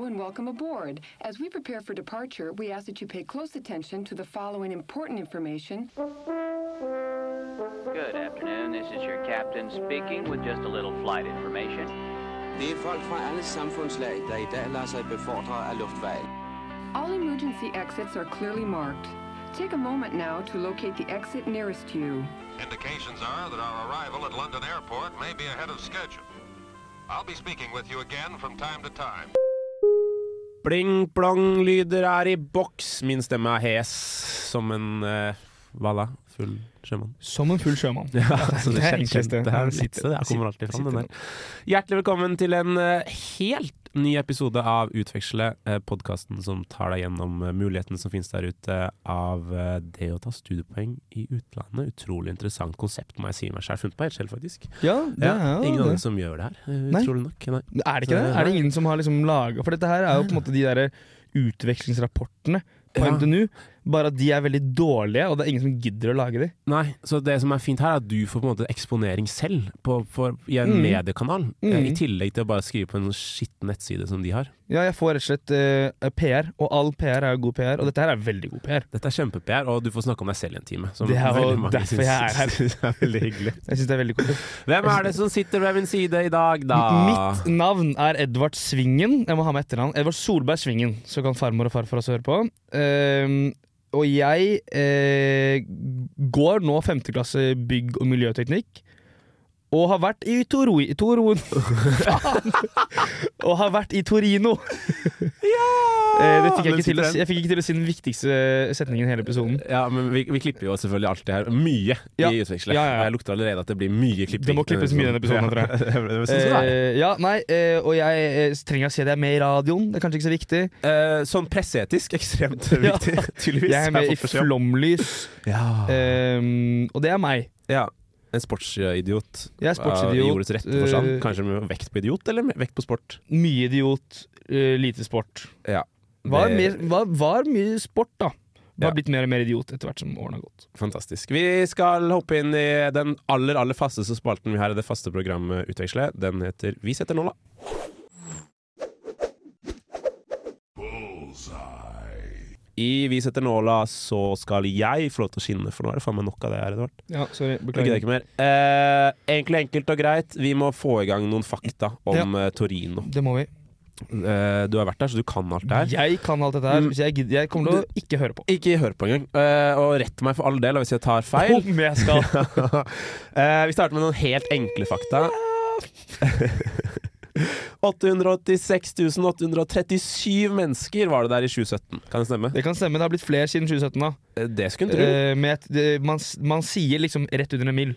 Hello and welcome aboard. As we prepare for departure, we ask that you pay close attention to the following important information. Good afternoon. This is your captain speaking with just a little flight information. Det er folk fra alle samfundslag, der i dag lader sig befordre af luftvejen. All emergency exits are clearly marked. Take a moment now to locate the exit nearest you. Indications are that our arrival at London Airport may be ahead of schedule. I'll be speaking with you again from time to time. Bling-blong-lyder er i boks. Min stemme er hes som en uh, Hva da? Full sjømann? Som en full sjømann. Ja, altså, det det er enkleste. det her sitter- det her kommer alltid fram, den der. Hjertelig velkommen til en eh, helt ny episode av Utveksle, uh, podkasten som tar deg gjennom eh, mulighetene som finnes der ute av eh, det å ta studiepoeng i utlandet. Utrolig interessant konsept, må jeg si meg selv. Funnet på helt selv, faktisk. Ja, det Ja, er jo ingen andre som gjør det her, eh, Nei. utrolig nok. Nei. Er det ikke Så- det? Er det ingen som har liksom laga For dette her er jo på en måte de derre utvekslingsrapportene på Ja. NTNU. Bare at de er veldig dårlige, og det er ingen som gidder å lage de. Nei, så det som er fint her, er at du får på en måte eksponering selv på, for, i en Mm. mediekanal. eh, Mm. I tillegg til å bare skrive på en skitten nettside som de har. Ja, jeg får rett og slett uh, PR, og all PR er jo god PR, og dette her er veldig god PR. Dette er kjempe-PR, og du får snakke om deg selv i en time. som Det er jo derfor jeg er her. det er veldig hyggelig. Jeg syns det er veldig kult. Hvem er det som sitter ved min side i dag, da? Mitt navn er Edvard Svingen. Jeg må ha med etternavn. Edvard Solberg Svingen, så kan farmor og farfar også høre på. Ehm, og jeg eh, går nå femteklasse bygg- og miljøteknikk. Og har vært i Toro... Toro Faen! og har vært i Torino. Eh, det fikk jeg, ikke til å, jeg fikk ikke til å si den viktigste setningen i hele episoden. Ja, men vi, vi klipper jo selvfølgelig alt det her. Mye Ja. i utvekslet. Ja, ja, ja. Jeg lukter allerede at det blir mye klipping. Det må klippes mye i denne episoden, tror jeg. jeg. det. Eh, ja, nei, eh, og jeg eh, trenger å at jeg er med i radioen. Det er kanskje ikke så viktig. Eh, sånn presseetisk ekstremt Ja. viktig, tydeligvis. Jeg er med i beskjed om. Flomlys, Ja. ehm, og det er meg. ja. En sportsidiot. Jeg er sportsidiot. I ordets rette forstand. eh, Kanskje med vekt på idiot, eller vekt på sport? Mye idiot, eh, lite sport. Ja. Var, mer, var, var mye sport, da. Var Ja. blitt mer og mer idiot etter hvert som årene har gått. Fantastisk. Vi skal hoppe inn i den aller aller fasteste spalten vi har i det faste programmet Utveksle. Den heter Vi setter nåla. I Vi setter nåla så skal jeg få lov til å skinne, for nå er det faen meg nok av det her. Edvard. Ja, sorry, beklager. ikke mer. Eh, egentlig enkelt og greit. Vi må få i gang noen fakta om ja, Torino. Det må vi. Eh, du har vært der, så du kan alt det her. Jeg kan alt dette her, Mm. jeg, jeg kommer til å ikke høre på. Ikke høre på engang. Eh, og rett meg for all del hvis jeg tar feil. Om jeg skal. Eh, vi starter med noen helt enkle fakta. 886 837 mennesker var det der i 2017. Kan det stemme? Det kan stemme, det har blitt flere siden 2017. da Eh, Det skulle en tro. Eh, med et, det, man, man sier liksom rett under en mil.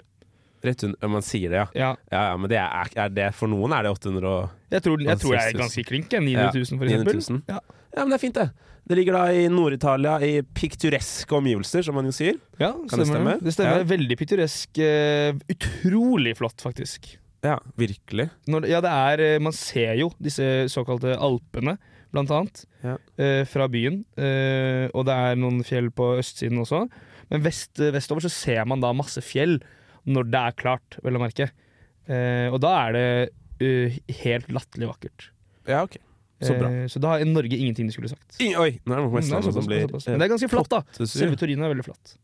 Rett under, man sier det, ja. Ja. Ja, ja men det er, er det, for noen er det 800 og Jeg tror, jeg tror jeg er ganske klink. jeg. 900 000, for eksempel. 900 000. Ja. Ja, men det er fint, det. Det ligger da i Nord-Italia, i piktureske omgivelser, som man jo sier. Ja, Kan det stemme? Det stemmer. Ja. Veldig pikturesk. eh, utrolig flott, faktisk. Ja, virkelig. Når, ja, det er eh, Man ser jo disse såkalte Alpene, blant annet, Ja. eh, fra byen. Eh, og det er noen fjell på østsiden også. Men vest, vestover så ser man da masse fjell når det er klart, vel å merke. Eh, og da er det uh, helt latterlig vakkert. Ja, ok. Så bra. Eh, så da har Norge ingenting de skulle sagt. I, oi, nå er det noe Mm, som blir. Men det er ganske flatt, da. Selve Torino er veldig flatt.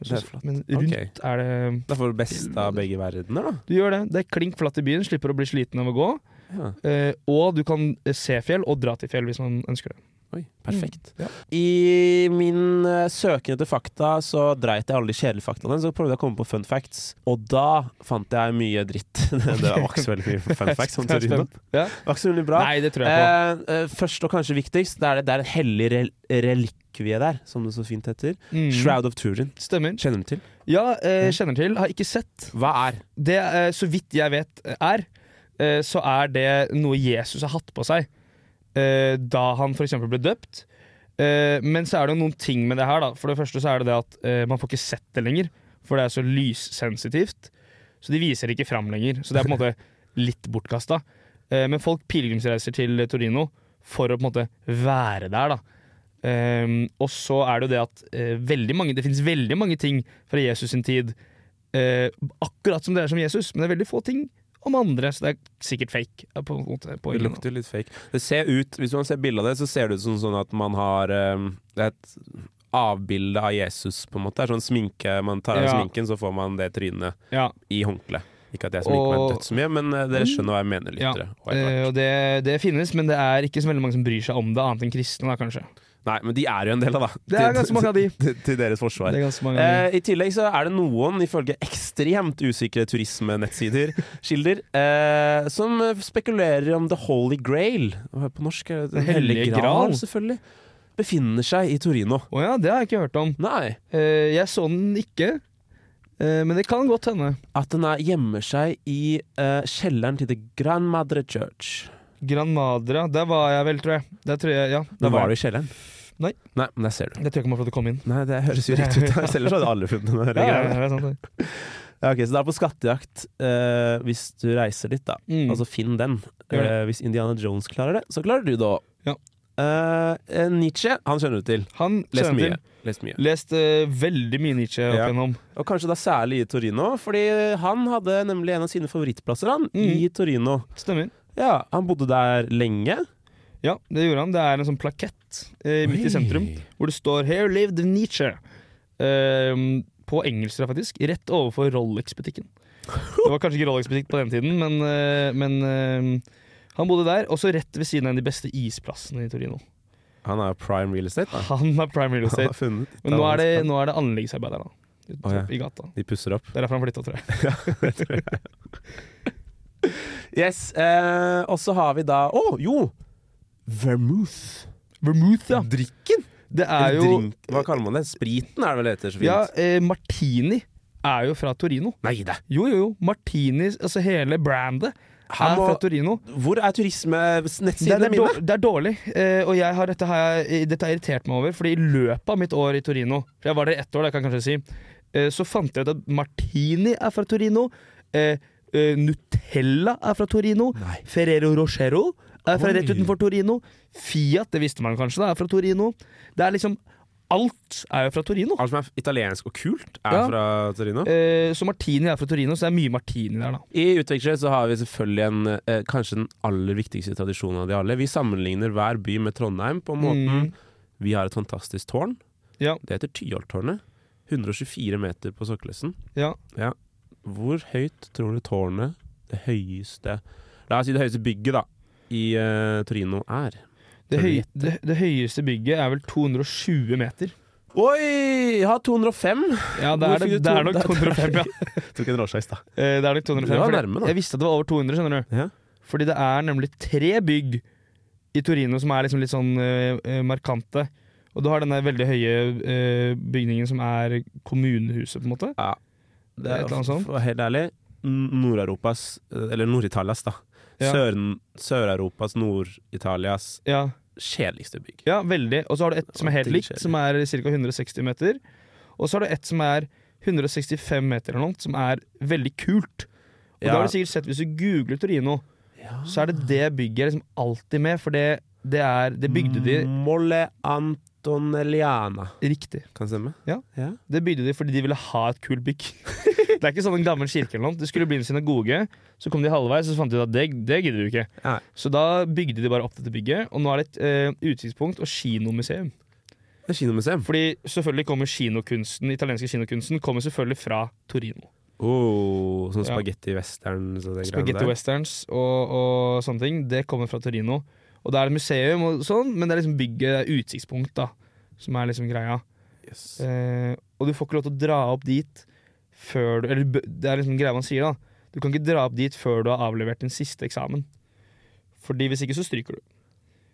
Det er flatt. Men rundt okay. er det Det får best av begge verdener, da. Du gjør det. Det er klink flatt i byen, slipper å bli sliten av å gå. Ja. Eh, og du kan eh, se fjell og dra til fjell hvis man ønsker det. Oi, perfekt. Mm, ja. I min uh, søken etter fakta så dreit jeg alle de kjedelige faktaene, så prøvde jeg å komme på fun facts. Og da fant jeg mye dritt. det var ikke så veldig mye fun facts Sånn. Det var ikke så veldig bra. Nei, det tror jeg på. Eh, eh, først og kanskje viktigst, det er, det er en hellig rel relikvie der, som det så fint heter. Mm. Shroud of Turin. Stemmer. Kjenner du til? Ja, eh, kjenner til. Har ikke sett. Hva er? Det, eh, så vidt jeg vet er, eh, så er det noe Jesus har hatt på seg eh, da han f.eks. ble døpt. Eh, men så er det jo noen ting med det her. da For det første så er det det at eh, man får ikke sett det lenger, for det er så lyssensitivt. Så de viser det ikke fram lenger. Så det er på en måte litt bortkasta. Eh, men folk pilegrimsreiser til Torino for å på en måte være der, da. Ehm, og så er det jo det at uh, mange, det finnes veldig mange ting fra Jesus sin tid, uh, akkurat som det er som Jesus, men det er veldig få ting om andre, så det er sikkert fake. På, på Det lukter litt fake. Det ser ut, Hvis man ser bilde av det, så ser det ut som sånn at man har um, et avbilde av Jesus, på en måte. Det er sånn sminke Man tar av Ja. sminken, så får man det trynet ja. i håndkle. Ikke at jeg sminker meg dødsmye, men eh, dere skjønner hva jeg mener, Ja, lyttere. og det, det finnes, men det er ikke så veldig mange som bryr seg om det, annet enn kristne, da, kanskje. Nei, men de er jo en del av det. Det er ganske mange av de. Til, til deres forsvar. Det er ganske mange av de. Eh, I tillegg så er det noen, ifølge ekstremt usikre turismenettsider, kilder, eh, som spekulerer om The Holy Grail På norsk Den Den hellige gral, selvfølgelig. Befinner seg i Torino. Å ja, det har jeg ikke hørt om. Nei. Eh, jeg så den ikke, eh, men det kan godt hende. At den er, gjemmer seg i eh, kjelleren til The Grand Madre Church. Grand Madre, der var jeg vel, tror jeg. Der tror jeg, ja. Der var var du i kjelleren? Nei. Nei, men der ser du. Det tror jeg ikke man får lov til å komme inn. Nei, det høres jo riktig ut. Ellers hadde alle funnet den. Ja, hellige ja, det er sant det. Ja, ok, Så da på skattejakt eh, hvis du reiser dit, da. Mm. Altså finn den. Eh, hvis Indiana Jones klarer det, så klarer du det òg. Ja. Eh, Nietzsche, han kjenner du til. Han Lest kjenner mye. til. Lest mye. Lest eh, veldig mye Nietzsche opp Ja. igjennom. Og kanskje da særlig i Torino, fordi han hadde nemlig en av sine favorittplasser han, i Mm. Torino. Stemmer. Ja, Han bodde der lenge. Ja, det gjorde han. Det er en sånn plakett eh, midt i sentrum hvor det står 'Here lived Nietzsche'. Eh, på engelsk, faktisk. Rett overfor Rolex-butikken. Det var kanskje ikke Rolex-butikk på den tiden, men, eh, men eh, han bodde der. Også rett ved siden av en av de beste isplassene i Torino. Han er prime real estate. Da. Han er prime real estate. Men nå er det, nå er det anleggsarbeider da. Ute Å, ja. I gata. De pusser opp. Det er derfor han flytta, tror jeg. Yes, eh, Og så har vi da Å, jo! Vermouth. Vermouth, ja. Drikken. Det er jo drink. Hva kaller man det? Spriten er det vel det heter så fint? Ja, eh, Martini er jo fra Torino. Nei da. Jo, jo, jo. Martini, altså hele brandet, Han er fra Torino. Hvor er turismenettsidene mine? det er dårlig, eh, og jeg har, dette, jeg, dette har irritert meg over. Fordi i løpet av mitt år i Torino, for jeg var der i ett år, det kan jeg kanskje si, eh, så fant jeg ut at Martini er fra Torino. Eh, eh, Nutella er fra Torino. Nei. Ferrero Rochero er fra rett utenfor Torino. Fiat, det visste man kanskje, da, er fra Torino. Det er liksom Alt er jo fra Torino. Alt som er italiensk og kult, er Ja. fra Torino. Eh, så Martini er fra Torino, så det er mye Martini der, da. I Utveksler så har vi selvfølgelig en, eh, kanskje den aller viktigste tradisjonen av de alle. Vi sammenligner hver by med Trondheim på måten Mm. Vi har et fantastisk tårn. Ja. Det heter Tyholttårnet. 124 meter på Sokkelesen. Ja. Hvor høyt tror du tårnet, det høyeste La oss si det høyeste bygget, da, i uh, Torino er? Det, høy, det, det høyeste bygget er vel 220 meter. Oi! Jeg har 205! Ja, det er, det, det er nok 205, ja. Tok en råskeis, da. Eh, Det er nok 205. Det var nærme, da. Jeg visste at det var over 200, skjønner du. Ja. Fordi det er nemlig tre bygg i Torino som er liksom litt sånn eh, markante. Og du har denne veldig høye uh, bygningen som er kommunehuset, på en måte. Ja. Det er Et eller annet sånt. Helt ærlig, Nord-Europas, eller Nord-Italias, da. Ja. Sør-Europas, Nord-Italias Ja, kjedeligste bygg. ja veldig. Og så har du et som er helt likt, som er ca. 160 meter. Og så har du et som er 165 meter eller noe, som er veldig kult. Og det har du sikkert sett hvis du googler Torino, Ja. så er det det bygget liksom alltid med, for det, det er Det bygde de Molle Antonelliana. riktig. Kan stemme? Ja. ja. Det bygde de fordi de ville ha et kult bygg. det er ikke sånn en gammel kirke eller noe. Det skulle bli en synagoge, så kom de halvveis, og så fant de ut at det, det gidder du ikke. Ja. Så da bygde de bare opp dette bygget, og nå er det et eh, utsiktspunkt og kinomuseum. Det er kinomuseum. Fordi selvfølgelig kommer kinokunsten, italienske kinokunsten kommer selvfølgelig fra Torino. Oh, sånn spagetti ja. Så det greiene Spaghetti der. westerns og, og sånne ting, det kommer fra Torino. Og det er et museum og sånn, men det er liksom bygget, det er utsiktspunkt, da, som er liksom greia. Yes. Eh, og du får ikke lov til å dra opp dit før du Eller det er liksom greia man sier, da. Du kan ikke dra opp dit før du har avlevert din siste eksamen. Fordi hvis ikke så stryker du.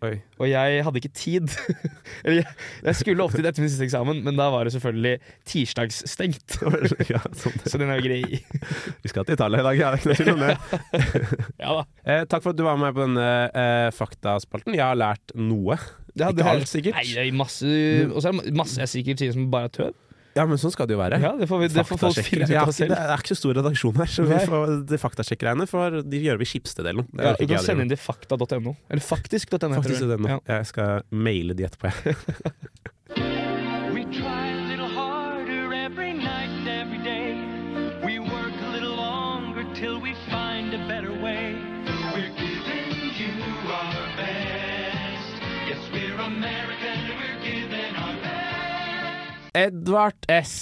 Oi. Og jeg hadde ikke tid. Eller jeg, jeg skulle opp dit etter min siste eksamen, men da var det selvfølgelig tirsdagsstengt. ja, sånn så den er jo grei. Vi skal til Italia i dag, jeg det er ikke noe tvil om det. Ja da. Eh, takk for at du var med på denne eh, faktaspalten. Jeg har lært noe. Ja, Ikke alt, sikkert. Nei, det er masse Og så er det masse jeg sikkert sier som bare er tøv. Ja, men sånn skal det jo være. Ja, det får, vi, det får folk finne ut Ja, av det selv. er ikke så stor redaksjon her, så vi får, de faktasjekkerne får de gjør vi Skipsted-delen. Ja, du kan sende inn til fakta.no. Eller faktisk.no. Faktisk .no. Ja. Jeg skal maile de etterpå, jeg. Edvard S.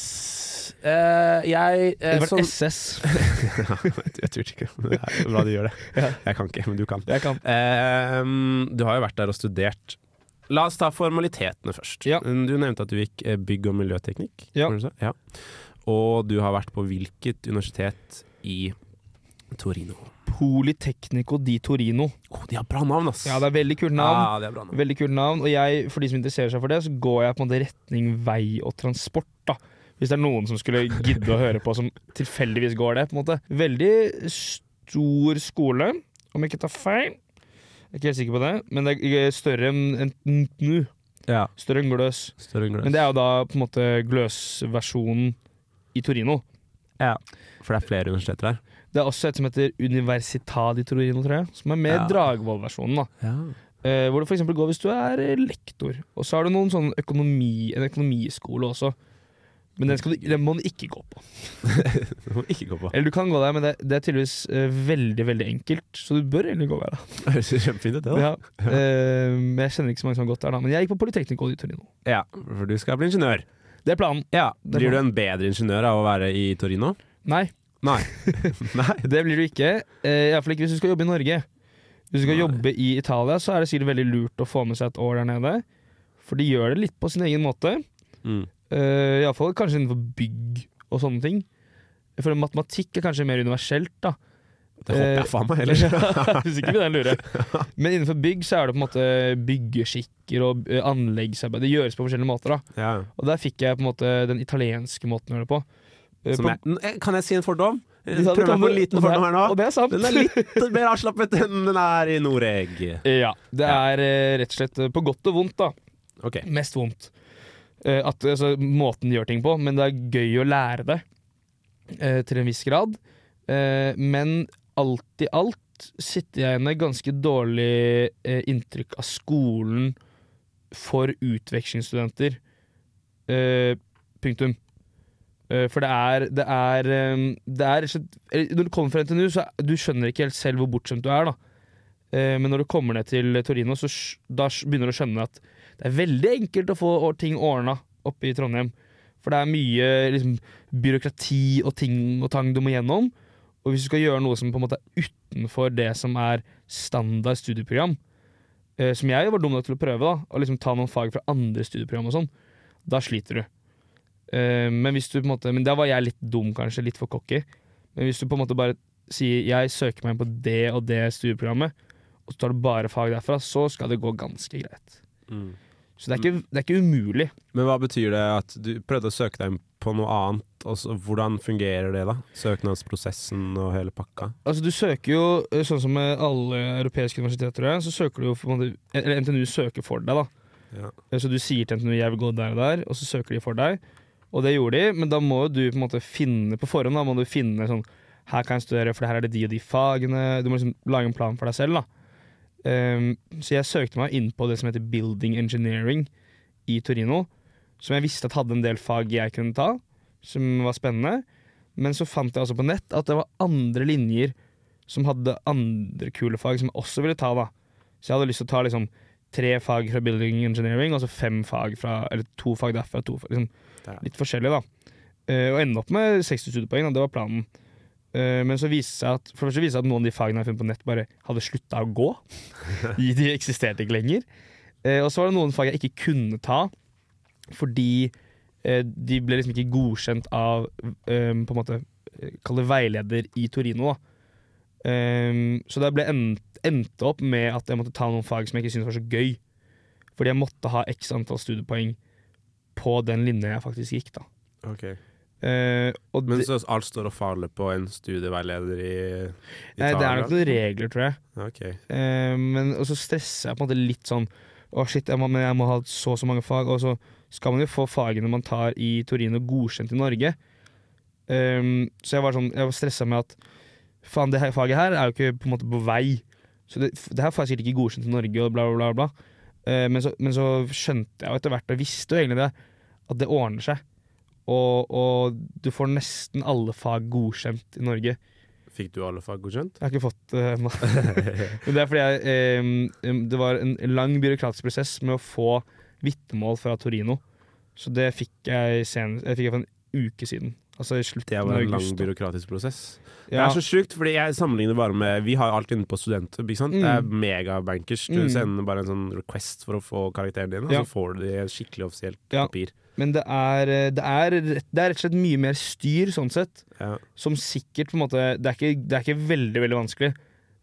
Eh, jeg eh, Edvard som- SS. jeg turte ikke. Det er bra du gjør det. Jeg kan ikke, men du kan. Jeg kan. Eh, du har jo vært der og studert. La oss ta formalitetene først. Ja. Du nevnte at du gikk eh, bygg- og miljøteknikk. Ja. ja. Og du har vært på hvilket universitet i Torino? Politecnico di Torino. Oh, de har bra navn, ass! Ja, det er veldig kult navn. Ja, det er bra navn. Veldig kult navn. Og jeg, for de som interesserer seg for det, så går jeg på en måte retning vei og transport. da Hvis det er noen som skulle gidde å høre på som tilfeldigvis går det. på en måte Veldig stor skole, om jeg ikke tar feil. Jeg er ikke helt sikker på det, men det er større enn NTNU. Ja, Større enn Gløs. større enn Men det er jo da på en måte Gløs-versjonen i Torino. Ja, for det er flere universiteter her. Det er også et som heter Universitad i Torino, tror jeg. Som er mer Ja. Dragvoll-versjonen. da Eh, hvor for eksempel går hvis du er eh, lektor. Og så har du sånn økonomi, en økonomiskole også. Men den, du, den må du ikke gå på. den må ikke gå på. Eller du kan gå der, men det, det er tydeligvis uh, veldig veldig enkelt. Så du bør egentlig gå der, da. Det høres kjempefint ut, det. da. Ja. uh, men jeg kjenner ikke så mange som har gått der, da. Men jeg gikk på Polyteknico i Torino. Ja, for du skal bli ingeniør. Det er planen. Ja, Blir du en bedre ingeniør av å være i Torino? Nei, Nei. Nei. det blir du ikke. Eh, Iallfall ikke hvis du skal jobbe i Norge. Hvis du skal Nei. jobbe i Italia, så er det sikkert veldig lurt å få med seg et år der nede. For de gjør det litt på sin egen måte. Mm. Uh, Iallfall kanskje innenfor bygg og sånne ting. For matematikk er kanskje mer universelt, da. Det håper jeg Eh, faen meg heller. Hvis ikke vil den lure. Men innenfor bygg så er det på en måte byggeskikker og eh, anleggsarbeid. Det gjøres på forskjellige måter, da. Ja. Og der fikk jeg på en måte den italienske måten å gjøre det på. Eh, på- jeg, kan jeg si en fordom? Prøv meg på en liten fordom her nå. Og det er sant. Den er litt mer avslappet enn den er i Noreg. Ja, det er eh, rett og slett eh, på godt og vondt, da. Okay. Mest vondt. Eh, at, altså, måten de gjør ting på, men det er gøy å lære det eh, til en viss grad. Eh, men alt i alt sitter jeg med ganske dårlig eh, inntrykk av skolen for utvekslingsstudenter. Eh, punktum. Eh, for det er, det er, eh, det er eller Når du kommer fra NTNU, så du skjønner ikke helt selv hvor bortskjemt du er. da Eh, Men når du kommer ned til Torino, så begynner du å skjønne at det er veldig enkelt å få ting ordna oppe i Trondheim. For det er mye liksom, byråkrati og ting og tang du må gjennom. Og hvis du skal gjøre noe som på en måte er utenfor det som er standard studieprogram, eh, som jeg var dum nok til å prøve, da, å liksom ta noen fag fra andre studieprogram og sånn, da sliter du. Eh, men hvis du på en måte Men da var jeg litt dum, kanskje. Litt for cocky. Men hvis du på en måte bare sier 'jeg søker meg på det og det studieprogrammet', og så tar du bare fag derfra, så skal det gå ganske greit. Mm. Så det er ikke, det er ikke umulig. Men hva betyr det at du prøvde å søke deg på noe annet? Og så, hvordan fungerer det, da? Søknadsprosessen og hele pakka? Altså Du søker jo, eh, sånn som med alle europeiske universiteter, så søker du jo måte- eller NTNU søker for deg. da Ja. Eh, Så du sier til NTNU 'jeg vil gå der og der', og så søker de for deg. Og det gjorde de, men da må du på en måte finne på forhånd da må du finne sånn Her kan jeg studere, for her er det de og de fagene. Du må liksom lage en plan for deg selv. da um, Så jeg søkte meg inn på det som heter Building Engineering i Torino. Som jeg visste at hadde en del fag jeg kunne ta, som var spennende. Men så fant jeg altså på nett at det var andre linjer som hadde andre kule fag som jeg også ville ta. da Så jeg hadde lyst til å ta liksom tre fag fra building engineering, og så fem fag fra Eller to fag derfra. To, liksom, litt forskjellig, da. Uh, og ende opp med 60 studiepoeng. Da. Det var planen. Uh, men så viste det seg at For det viste at noen av de fagene jeg har funnet på nett, bare hadde slutta å gå. de eksisterte ikke lenger. Uh, og så var det noen fag jeg ikke kunne ta, fordi de ble liksom ikke godkjent av eh, på en måte Kall det veileder i Torino. da Ehm, så det ble endt, endte opp med at jeg måtte ta noen fag som jeg ikke syntes var så gøy. Fordi jeg måtte ha x antall studiepoeng på den linja jeg faktisk gikk. da Ok. Uh, og Men så alt står og faller på en studieveileder i Italia? nei, det er nok noen regler, tror jeg. Okay. Uh, men og så stresser jeg på en måte litt sånn Å shit, jeg må, jeg må ha så og så mange fag. Og så skal man jo få fagene man tar i Torino, godkjent i Norge. Um, så jeg var sånn Jeg var stressa med at faen, det her faget her er jo ikke på en måte på vei. Så det, det her får jeg sikkert ikke godkjent i Norge, og bla, bla, bla. bla. Eh, men, så, men så skjønte jeg jo etter hvert, og visste jo egentlig det, at det ordner seg. Og, og du får nesten alle fag godkjent i Norge. Fikk du alle fag godkjent? Jeg har ikke fått det ennå. Men det er fordi jeg eh, Det var en lang byråkratisk prosess med å få vitnemål fra Torino. Så det fikk jeg senest Jeg fikk for en uke siden. Altså i slutten Det av var en lang august. da. byråkratisk prosess. Det Ja, er så sjukt, fordi jeg sammenligner bare med Vi har alt inne på Studenthub. ikke sant? Det er Mm. megabankers. Du Mm. sender bare en sånn request for å få karakteren din, og Ja. så får du det i et skikkelig offisielt Ja. papir. men det er, eh, det, er, rett- det er rett og slett mye mer styr, sånn sett. Ja. Som sikkert på en måte Det er ikke, det er ikke veldig, veldig vanskelig,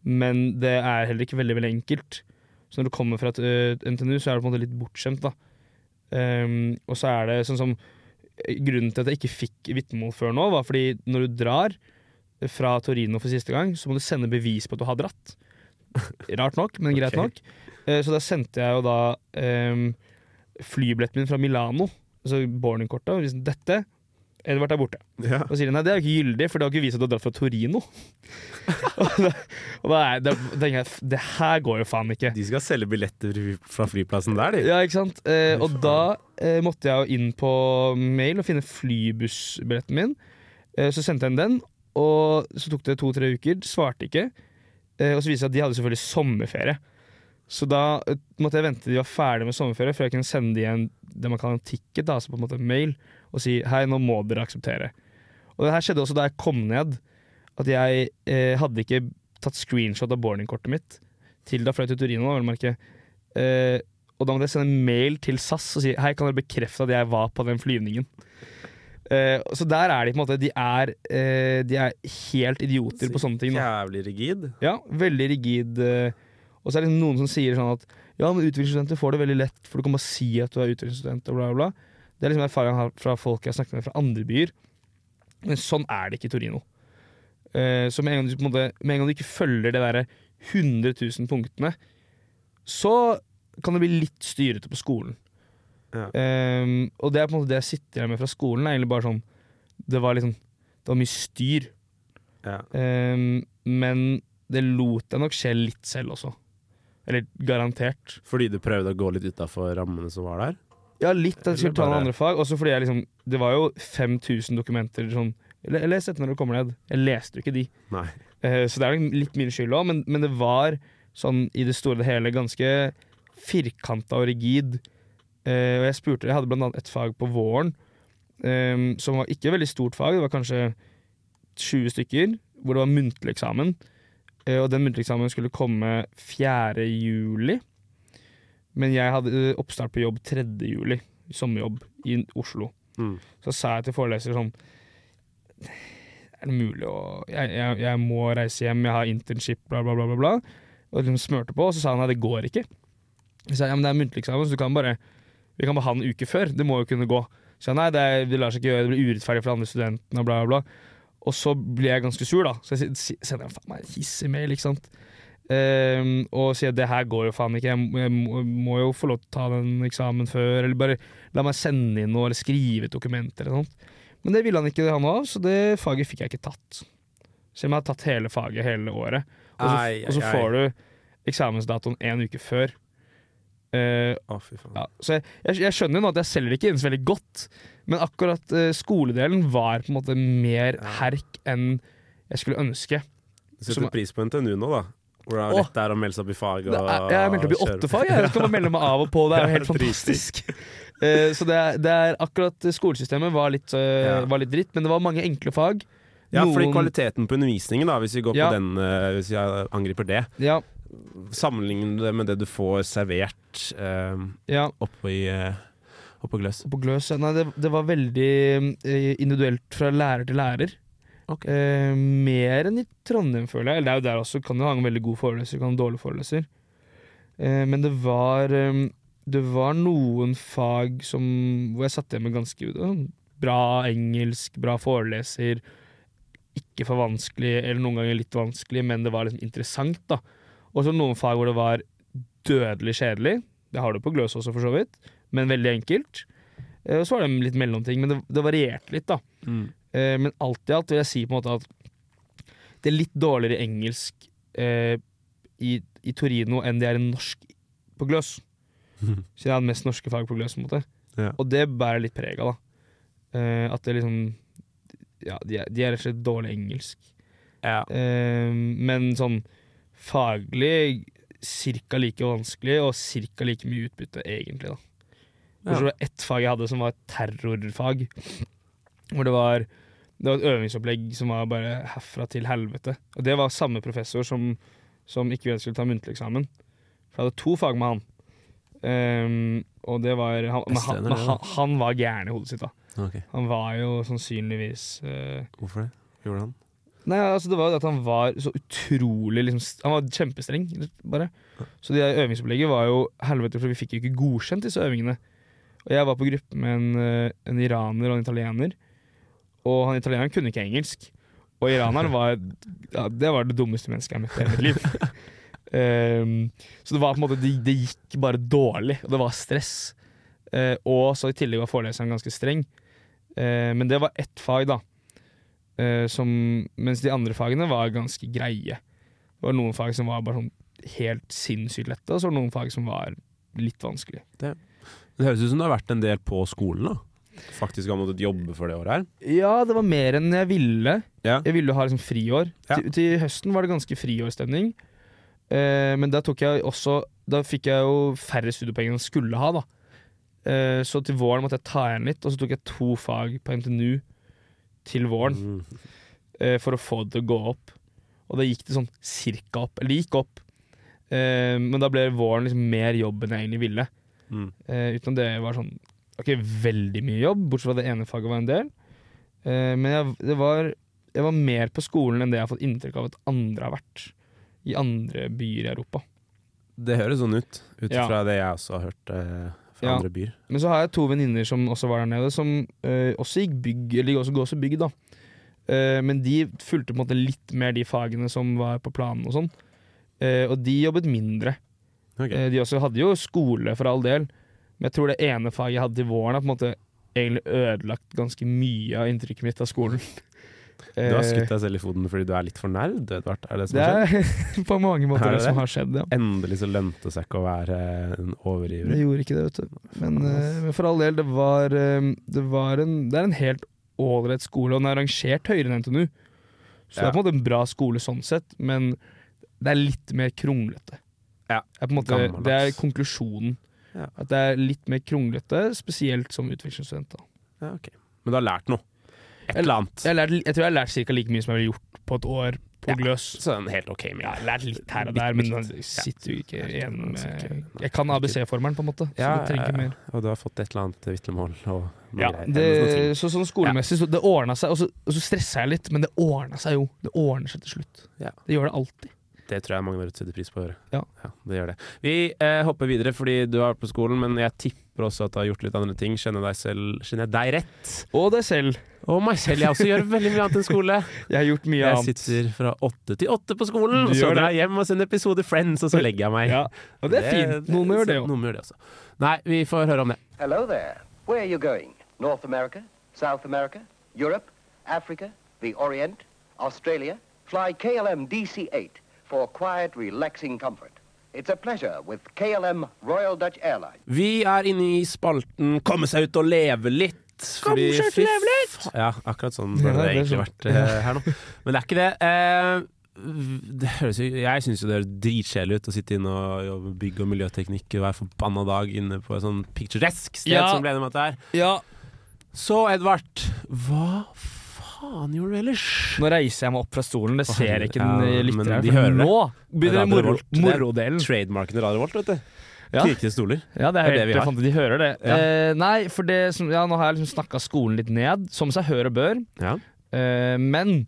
men det er heller ikke veldig, veldig enkelt. Så når du kommer fra et, ø, NTNU, så er du på en måte litt bortskjemt, da. Ehm, og så er det sånn som Grunnen til at jeg ikke fikk vitnemål før nå, var fordi når du drar fra Torino for siste gang, så må du sende bevis på at du har dratt. Rart nok, men greit okay. nok. Eh, Så da sendte jeg jo da um, flybilletten min fra Milano, altså boardingkortet, dette Edvard er borte. Ja. Og sier de, nei, det er jo ikke gyldig, for det har ikke vist at du har dratt fra Torino. og da, og da, er, da tenker jeg, det her går jo faen ikke. De skal selge billetter fra flyplassen der, de. Ja, ikke sant? Eh, og da eh, måtte jeg jo inn på mail og finne flybussbilletten min. Eh, så sendte jeg inn den, og så tok det to-tre uker, svarte ikke. Eh, og så viste det seg at de hadde selvfølgelig sommerferie. Så da eh, måtte jeg vente til de var ferdig med sommerferie, før jeg kunne sende de en, det man kaller en ticket, da, altså på en måte mail, og si hei, nå må dere akseptere. Og det her skjedde også da jeg kom ned, at jeg eh, hadde ikke tatt screenshot av boardingkortet mitt til da fløy til Torino, vel å merke. Eh, og da måtte jeg sende en mail til SAS og si Hei, kan dere bekrefte at jeg var på den flyvningen. Eh, så der er de på en måte De er, eh, de er helt idioter på sånne ting. Da. Jævlig rigid. Ja, veldig rigid. eh, og så er det noen som sier sånn at Ja, men utviklingsstudenter får det veldig lett, for du kan bare si at du er utviklingsstudent, og bla, bla, bla. Det er liksom erfaring jeg har fra folk jeg har snakket med fra andre byer. Men sånn er det ikke i Torino. Eh, så med en, gang du, på en måte, en gang du ikke følger det derre 100 000 punktene, så kan det bli litt styrete på skolen. Ja. Um, og det er på en måte det jeg sitter med fra skolen. Er egentlig bare sånn Det var liksom Det var mye styr. Ja. Um, men det lot jeg nok skje litt selv også. Eller garantert. Fordi du prøvde å gå litt utafor rammene som var der? Ja, litt at jeg skulle ta noen andre fag. Også fordi jeg liksom Det var jo 5000 dokumenter sånn les dette når du kommer ned. Jeg leste jo ikke de. Nei. Eh, så det er litt min skyld òg, men, men det var sånn i det store og hele ganske firkanta og rigid. Eh, og jeg spurte Jeg hadde blant annet et fag på våren eh, som var ikke et veldig stort fag. Det var kanskje 20 stykker, hvor det var muntlig eksamen. Eh, og den muntlige eksamen skulle komme 4. juli. Men jeg hadde eh, oppstart på jobb 3. juli, sommerjobb, i Oslo. Mm. Så sa jeg til foreleser sånn Er det mulig å jeg, jeg, jeg må reise hjem, jeg har internship, bla, bla, bla. bla, bla. Og liksom smørte på, og så sa han nei, det går ikke. Jeg sa ja, men det er muntlig eksamen, så du kan bare vi kan bare ha den en uke før. Det må jo kunne gå. Så jeg, nei, det, er, det lar seg ikke gjøre, det blir urettferdig for de andre studentene, bla, bla, bla. Og så blir jeg ganske sur, da. Så jeg sender faen meg en hissig mail, ikke sant. Ehm, og sier at det her går jo faen ikke, jeg, må- jeg må, må jo få lov til å ta den eksamen før, eller bare la meg sende inn noe, eller skrive et dokument eller noe. Men det ville han ikke ha noe av, så det faget fikk jeg ikke tatt. Så jeg har tatt hele faget hele året. Og så, Ai, ai, og så får du eksamensdatoen en uke før. Uh, oh, ja, så jeg, jeg, jeg skjønner jo nå at jeg selger ikke inn så veldig godt, men akkurat uh, skoledelen var på en måte mer herk enn jeg skulle ønske. Du setter som- pris på NTNU nå, da. Hvor det er lett det er å melde seg opp i fag. Og er, jeg meldte opp i åtte fag, jeg. skal bare melde meg av og på. Det er jo helt fantastisk. Eh, så det er, det er akkurat skolesystemet var litt, eh, Ja. var litt dritt, men det var mange enkle fag. Ja, fordi kvaliteten på undervisningen, da, hvis vi går Ja. på den eh, Hvis jeg angriper det, Ja, sammenligne det med det du får servert ja. oppå i Oppå gløs. Og Gløs Nei, det, det var veldig individuelt fra lærer til lærer. Ok. Eh, mer enn i Trondheim, føler jeg. Eller det er jo der også. Kan du ha en veldig god foreleser, kan ha en dårlig foreleser. Eh, men det var eh, Det var noen fag som hvor jeg satt igjen med ganske bra engelsk, bra foreleser. Ikke for vanskelig, eller noen ganger litt vanskelig, men det var liksom interessant, da. Og så noen fag hvor det var dødelig kjedelig. Det har du på Gløs også, for så vidt, men veldig enkelt. Eh, Og så var det litt mellomting, men det, det varierte litt, da. Mm. Eh, men alt i alt vil jeg si på en måte at det er litt dårligere engelsk eh, i, i Torino enn det er i norsk på Gløs. Så jeg har mest norske fag på Gløs, på en måte. Ja. Og det bærer litt preg av, da. Eh, at det liksom Ja, de er, de er rett og slett dårlig engelsk. Ja. Eh, men sånn faglig cirka like vanskelig og cirka like mye utbytte, egentlig. da. Ja. Bortsett fra ett fag jeg hadde som var terrorfag. Hvor det var, det var et øvingsopplegg som var bare herfra til helvete. Og det var samme professor som, som ikke ville skulle ta muntlig eksamen. For jeg hadde to fag med han. Um, og det var han, men han, men han, han var gæren i hodet sitt, da. Okay. Han var jo sannsynligvis uh, Hvorfor det? Gjorde han? Nei, altså det var jo at han var så utrolig liksom, Han var kjempestreng, bare. Så det øvingsopplegget var jo helvete, for vi fikk jo ikke godkjent disse øvingene. Og jeg var på gruppe med en, eh, en iraner og en italiener, og han italieneren kunne ikke engelsk. Og iraneren var ja, Det var det dummeste mennesket jeg møtte i hele mitt liv. um, så det var på en måte det, det gikk bare dårlig, og det var stress. Uh, og så i tillegg var foreleseren ganske streng. Uh, men det var ett fag, da. Uh, som, mens de andre fagene var ganske greie. Det var noen fag som var bare sånn helt sinnssykt lette, og så var det noen fag som var litt vanskelig. Det høres ut som du har vært en del på skolen, da. Faktisk har måttet jobbe for det året her. Ja, det var mer enn jeg ville. Ja. Jeg ville ha liksom friår. Ja. Til, til høsten var det ganske friårsstemning. Eh, men da tok jeg også Da fikk jeg jo færre studiepoeng enn jeg skulle ha, da. Eh, så til våren måtte jeg ta igjen litt, og så tok jeg to fag på NTNU til våren. Mm. eh, for å få det til å gå opp. Og da gikk det sånn cirka opp. Eller gikk opp. Eh, men da ble våren liksom mer jobb enn jeg egentlig ville. Mm. Eh, utenom det var sånn Ok, veldig mye jobb, bortsett fra det ene faget var en del. Eh, men jeg, det var, jeg var mer på skolen enn det jeg har fått inntrykk av at andre har vært. I andre byer i Europa. Det høres sånn ut, ut Ja. fra det jeg også har hørt eh, fra Ja. andre byer. Men så har jeg to venninner som også var der nede, som eh, også gikk bygg, eller også går også bygg, da. Eh, men de fulgte på en måte litt mer de fagene som var på planen og sånn. Eh, og de jobbet mindre. Okay. Eh, de også hadde jo skole, for all del, men jeg tror det ene faget jeg hadde i våren, har på en måte egentlig ødelagt ganske mye av inntrykket mitt av skolen. Du har Eh, skutt deg selv i foten fordi du er litt for nerd, Edvard? Er det som Det har skjedd? er på mange måter Er det det som har skjedd, ja. Endelig så lønte det seg ikke å være en Det gjorde ikke det, vet du. Men, eh, men for all del, det var, eh, det var en, Det er en helt ålreit skole, og den er rangert høyere enn NTNU. Så det er på en måte en bra skole sånn sett, men det er litt mer kronglete. Ja, Det er, måte, det er konklusjonen. Ja. At det er litt mer kronglete, spesielt som utvekslingsstudent. Ja, okay. Men du har lært noe? Et Jeg- eller annet? Jeg, lært, jeg tror jeg har lært ca. like mye som jeg ville gjort på et år på Ja. Gløs. Så en helt ok Ja, jeg har lært litt her og der, men jeg sitter jo ikke igjen med Jeg kan ABC-formelen, på en måte, så Ja, det trenger ikke mer. Og du har fått et eller annet vitnemål og Ja, det, så sånn skolemessig, så det ordna seg. Og så, og så stressa jeg litt, men det ordna seg jo. Det ordner seg til slutt. Ja. Det gjør det alltid. Det tror jeg mange der ute setter pris på å høre. Ja. det gjør det. Vi eh, hopper videre fordi du har vært på skolen, men jeg tipper også at du har gjort litt andre ting. Kjenner deg selv Kjenner jeg deg rett? Og deg selv. Og meg selv. Jeg også gjør veldig mye annet enn skole. Jeg har gjort mye Jeg annet. sitter fra åtte til åtte på skolen, Du og så gjør drar jeg hjem og sender episode Friends, og så legger jeg meg. Ja, og det er fint. Noen må gjøre det òg. Noen må gjøre det også. Nei, vi får høre om det. Hello there. Where are you going? North America? South America? Europe? Africa? The Orient? Australia? Fly KLM DC-8 for quiet, relaxing comfort. It's a pleasure with KLM Royal Dutch Airlines. Vi er inne i spalten 'Komme seg ut og leve litt'. Ut og fy leve litt! Ja, akkurat sånn Ja, burde det det egentlig sånn. vært uh, her nå. Men det er ikke det. Uh, det høres jeg syns jo det høres dritkjedelig ut å sitte inne og jobbe bygg- og miljøteknikk hver forbanna dag inne på et sånn picturesk sted Ja. som ble enig med at det er. Ja. Så Edvard, hva faen gjorde du ellers? Nå reiser jeg meg opp fra stolen. Det ser ikke den Ja, lytteren. men de hører det. Nå begynner morodelen. moro. Trademarken i Radio Volt, vet du. Ja. Kirkelige stoler. Ja, det er Det er det helt vi har. De hører det. Ja. Eh, nei, for det som, ja, nå har jeg liksom snakka skolen litt ned, som seg hør og bør. Ja. Eh, men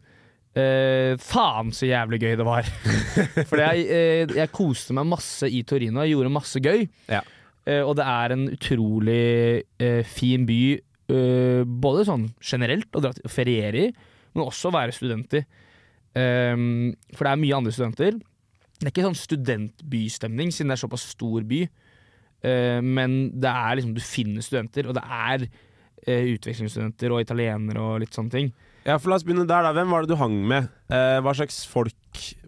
eh, faen så jævlig gøy det var. For jeg, eh, jeg koste meg masse i Torino. Jeg gjorde masse gøy. Ja. Eh, og det er en utrolig eh, fin by, eh, både sånn generelt å dra til feriere i, men også være student i. Ehm, for det er mye andre studenter. Det er ikke sånn studentbystemning, siden det er såpass stor by. Uh, men det er liksom, du finner studenter, og det er uh, utvekslingsstudenter og italienere og litt sånne ting. Ja, for La oss begynne der. da Hvem var det du hang med? Uh, hva slags folk?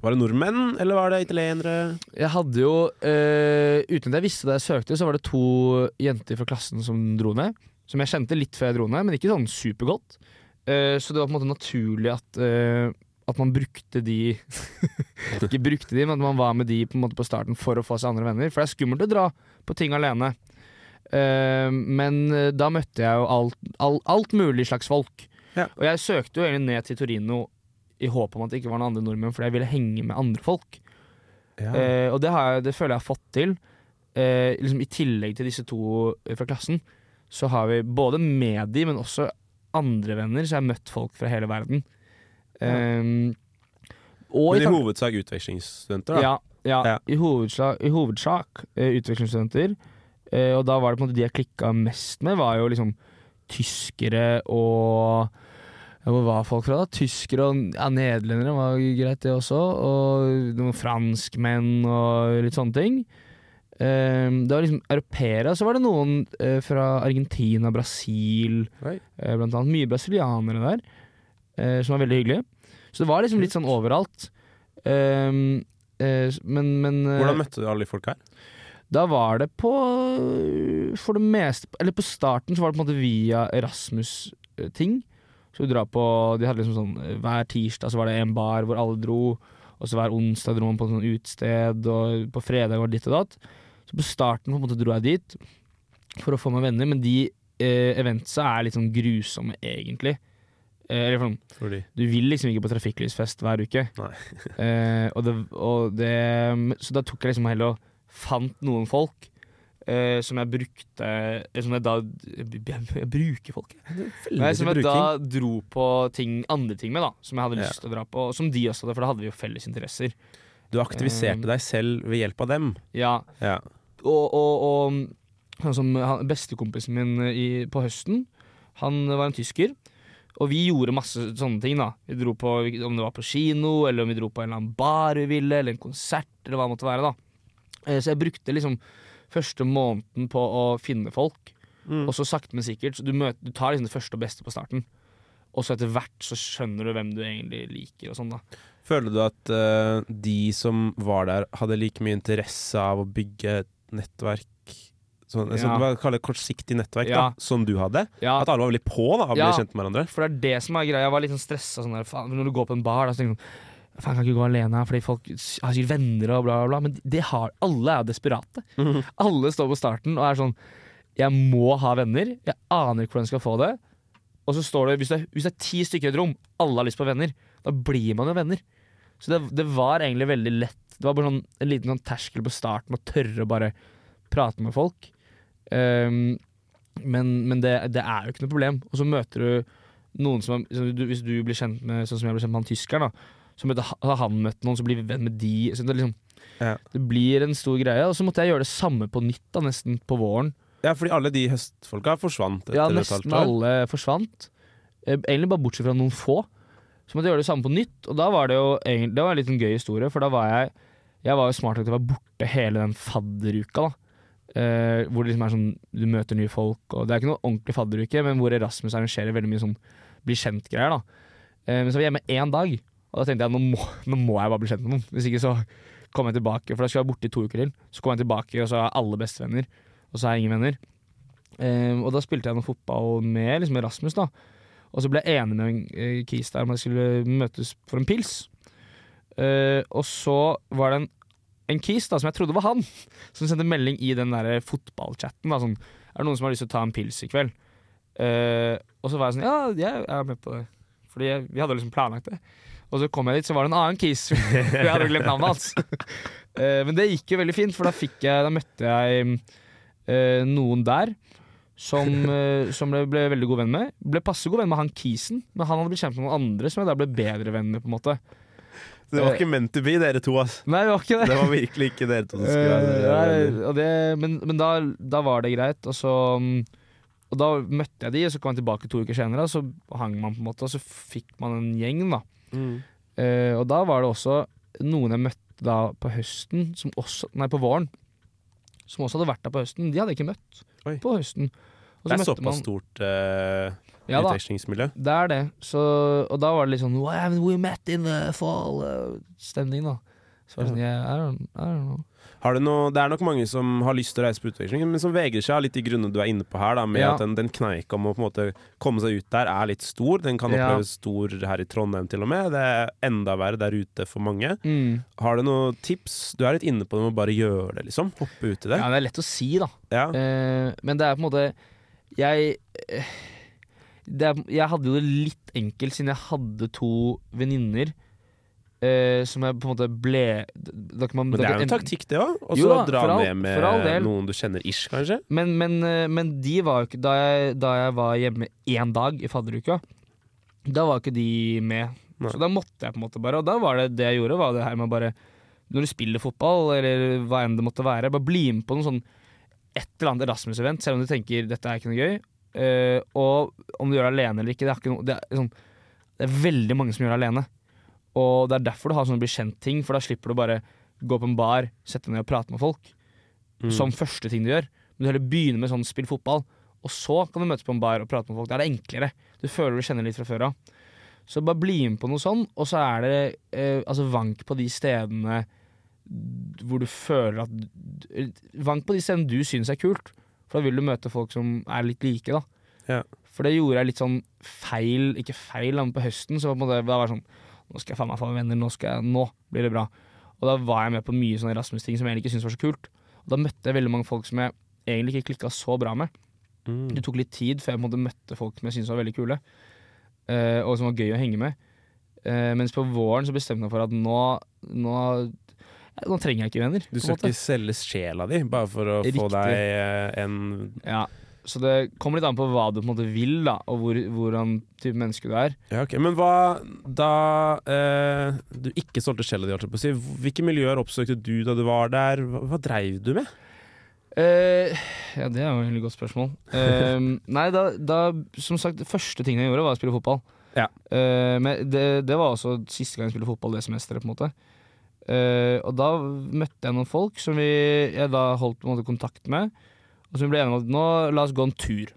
Var det nordmenn, eller var det italienere? Jeg hadde jo, eh, uten at jeg visste det jeg søkte, så var det to jenter fra klassen som dro ned. Som jeg kjente litt før jeg dro ned, men ikke sånn supergodt. Uh, så det var på en måte naturlig at, uh, at man brukte de Ikke brukte de, men at man var med de på, en måte på starten for å få seg andre venner. For det er skummelt å dra på ting alene. Uh, men da møtte jeg jo alt, all, alt mulig slags folk. Ja. Og jeg søkte jo egentlig ned til Torino i håp om at det ikke var noen andre nordmenn, fordi jeg ville henge med andre folk. Ja. Og det, har jeg, det føler jeg har fått til. Liksom I tillegg til disse to fra klassen, så har vi både med de, men også andre venner. Så jeg har møtt folk fra hele verden. Eh, og Men i i hovedsak utvekslingsstudenter, da. ja, ja, Ja. I, hovedsak, i hovedsak eh, utvekslingsstudenter. Uh, og da var det på en måte de jeg klikka mest med, var jo liksom tyskere og ja, Hvor var folk fra, da? Tyskere og ja, nederlendere var greit, det også. Og noen franskmenn og litt sånne ting. Eh, det var liksom europeere, så var det noen eh, fra Argentina, Brasil, Oi. eh, blant annet. Mye brasilianere der, eh, som var veldig hyggelige. Så det var liksom litt sånn overalt. Um, eh, men, men Hvordan møtte du alle de folka her? da var det på For det meste Eller på starten så var det på en måte via Erasmus-ting. Så vi drar på De hadde liksom sånn Hver tirsdag så var det en bar hvor alle dro. Og så hver onsdag dro man på et sånt utested, og på fredag var det ditt og datt. Så på starten på en måte dro jeg dit for å få meg venner, men de eh, eventsa er litt sånn grusomme, egentlig. Eh, sånn du vil liksom ikke på trafikklysfest hver uke. Nei. eh, og det, og det, så da tok jeg liksom heller og fant noen folk eh, som jeg brukte eh, Som jeg da Jeg, jeg bruker folk. Nei, som jeg da dro på ting, andre ting med, da. Som jeg hadde lyst til å dra på. Og som de også hadde, for da hadde vi jo felles interesser. Du aktiviserte deg selv ved hjelp av dem. Ja, Ja. Og, og, og han som han, bestekompisen min i, på høsten, han var en tysker. Og vi gjorde masse sånne ting. da Vi dro på, Om det var på kino, eller om vi dro på en eller annen bar vi ville, eller en konsert, eller hva det måtte være. da Eh, Så jeg brukte liksom første måneden på å finne folk, Mm. og så sakte, men sikkert. Så du, møter, du tar liksom det første og beste på starten. Og så etter hvert så skjønner du hvem du egentlig liker og sånn, da. Føler du at uh, de som var der, hadde like mye interesse av å bygge nettverk sånn, Ja. sånn, Hva kaller det kortsiktig nettverk, Ja. da, som du hadde? Ja, At alle var veldig på da, og ble kjent med hverandre? For det er det som er greia. Jeg var litt sånn stressa sånn der, når du går på en bar, da, så tenker du sånn Faen, kan ikke gå alene her, fordi folk har sikkert venner og bla, bla, bla. Men det har, alle er desperate. Mhm. Alle står på starten og er sånn Jeg må ha venner. Jeg aner ikke hvordan jeg skal få det. Og så står det hvis, det hvis det er ti stykker i et rom, alle har lyst på venner, da blir man jo venner. Så det, det var egentlig veldig lett. Det var bare sånn, en liten sånn terskel på starten å tørre å bare prate med folk. Um, men men det, det er jo ikke noe problem. Og så møter du noen som er, du, Hvis du blir kjent med Sånn som jeg ble kjent med han tyskeren, da. Så har han møtt noen, så blir vi venn med de. Så det, liksom, Ja. det blir en stor greie. Og så måtte jeg gjøre det samme på nytt, da, nesten på våren. Ja, fordi alle de høstfolka forsvant Ja, nesten alle forsvant. Eh, Egentlig bare bortsett fra noen få. Så måtte jeg gjøre det samme på nytt, og da var det jo egentlig, det var en liten gøy historie, for da var jeg Jeg var jo smart nok til å være borte hele den fadderuka, da. Uh, hvor det liksom er sånn du møter nye folk, og det er ikke noe ordentlig fadderuke, men hvor Erasmus arrangerer veldig mye sånn bli kjent-greier, da. uh, men så var jeg hjemme én dag, og da tenkte jeg nå må, nå må jeg bare bli kjent med noen. Hvis ikke så kommer jeg tilbake, for da skulle jeg være borte i to uker til. Så kom jeg tilbake, og så har jeg alle bestevenner, og så har jeg ingen venner. Uh, og da spilte jeg noe fotball med liksom Erasmus, da. Og så ble jeg enig med en kis der om jeg skulle møtes for en pils. Eh, og så var det en, en kis da, som jeg trodde var han, som sendte melding i den der fotballchatten. Sånn, er det noen som har lyst til å ta en pils i kveld? Uh, og så var jeg sånn, ja, jeg er med på det. Fordi jeg, vi hadde liksom planlagt det. Og så kom jeg dit, så var det en annen kis. jeg hadde glemt navnet hans. Uh, men det gikk jo veldig fint, for da, fikk jeg, da møtte jeg uh, noen der som, uh, som ble, ble veldig god venn med. Ble passe god venn med han kisen, men han hadde blitt kjent med noen andre som jeg da ble bedre venn med. på en måte Det var ikke meant to be, dere to. ass Nei, det var ikke det. Det var virkelig ikke dere to som Eh, skulle være uh, det, men men da, da var det greit, og så mm, Og da møtte jeg de, og så kom jeg tilbake to uker senere, og så hang man på en måte, og så fikk man en gjeng, da. Mm. Uh, og da var det også noen jeg møtte da på høsten, som også, nei på våren, som også hadde vært der på høsten. De hadde jeg ikke møtt Oi. på høsten. Det er såpass man- stort uh, Ja utvekslingsmiljø. det er det. Så, og da var det litt sånn Why haven't we met in the fall? eh, da. Så var det sånn, yeah, I don't, I don't know. Har du noe, det er nok mange som har lyst til å reise på utveksling, men som vegrer seg av litt de grunnene du er inne på her, da, med Ja. at den, den kneika om å på en måte komme seg ut der er litt stor. Den kan Ja. oppleves stor her i Trondheim til og med. Det er enda verre der ute for mange. Mm. Har du noen tips? Du er litt inne på det med å bare gjøre det, liksom. Hoppe ut i det. Ja, det er lett å si, da. Ja. Eh, men det er på en måte Jeg eh, det Jeg hadde jo det litt enkelt siden jeg hadde to venninner eh, som jeg på en måte ble da kan man, Men det er jo en taktikk, det òg. Og så dra all- ned med noen du kjenner ish, kanskje. Men, men, eh, men de var jo ikke da jeg, da jeg var hjemme én dag i fadderuka, da var ikke de med. Nei. Så da måtte jeg på en måte bare Og da var det det jeg gjorde, var det her med bare Når du spiller fotball, eller hva enn det måtte være, bare bli med på noe sånn et eller annet Erasmus-event, selv om du tenker dette er ikke noe gøy. Eh, og om du gjør det alene eller ikke, det er, noe, det, er sånn, det er veldig mange som gjør det alene. Og det er derfor du har sånne bli kjent-ting, for da slipper du bare gå på en bar, sette deg ned og prate med folk Mm. som første ting du gjør. Men du heller begynner med sånn spill fotball, og så kan du møtes på en bar og prate med folk. Da er det enklere. Du føler du kjenner litt fra før av. Så bare bli med på noe sånn, og så er det uh, altså vank på de stedene hvor du føler at Vank på de stedene du syns er kult, for da vil du møte folk som er litt like, da. Ja. For det gjorde jeg litt sånn feil, ikke feil, men på høsten, så på måte, da var det sånn Nå skal jeg faen meg få venner, nå, skal jeg, nå blir det bra. Og da var jeg med på mye sånne Rasmus-ting som jeg egentlig ikke syntes var så kult. Og da møtte jeg veldig mange folk som jeg egentlig ikke klikka så bra med. Mm. Det tok litt tid før jeg på en måte møtte folk som jeg syntes var veldig kule, eh, og som var gøy å henge med. Eh, mens på våren så bestemte jeg for at nå Nå, nå trenger jeg ikke venner. Du skal ikke selge sjela di bare for å få deg eh, en Ja, så det kommer litt an på hva du på en måte vil, da, og hvor, hvordan type menneske du er. Ja, ok. Men hva da eh, du ikke solgte sjela di, hvilke miljøer oppsøkte du da du var der? Hva, hva dreiv du med? Eh, ja, det er jo et veldig godt spørsmål. Eh, nei, da, da Som sagt, det første tingen jeg gjorde, var å spille fotball. Ja. Eh, men det, det var også siste gang jeg spilte fotball det semesteret, på en måte. Eh, og da møtte jeg noen folk som vi, jeg da holdt måte kontakt med, og som vi ble enige om at nå la oss gå en tur.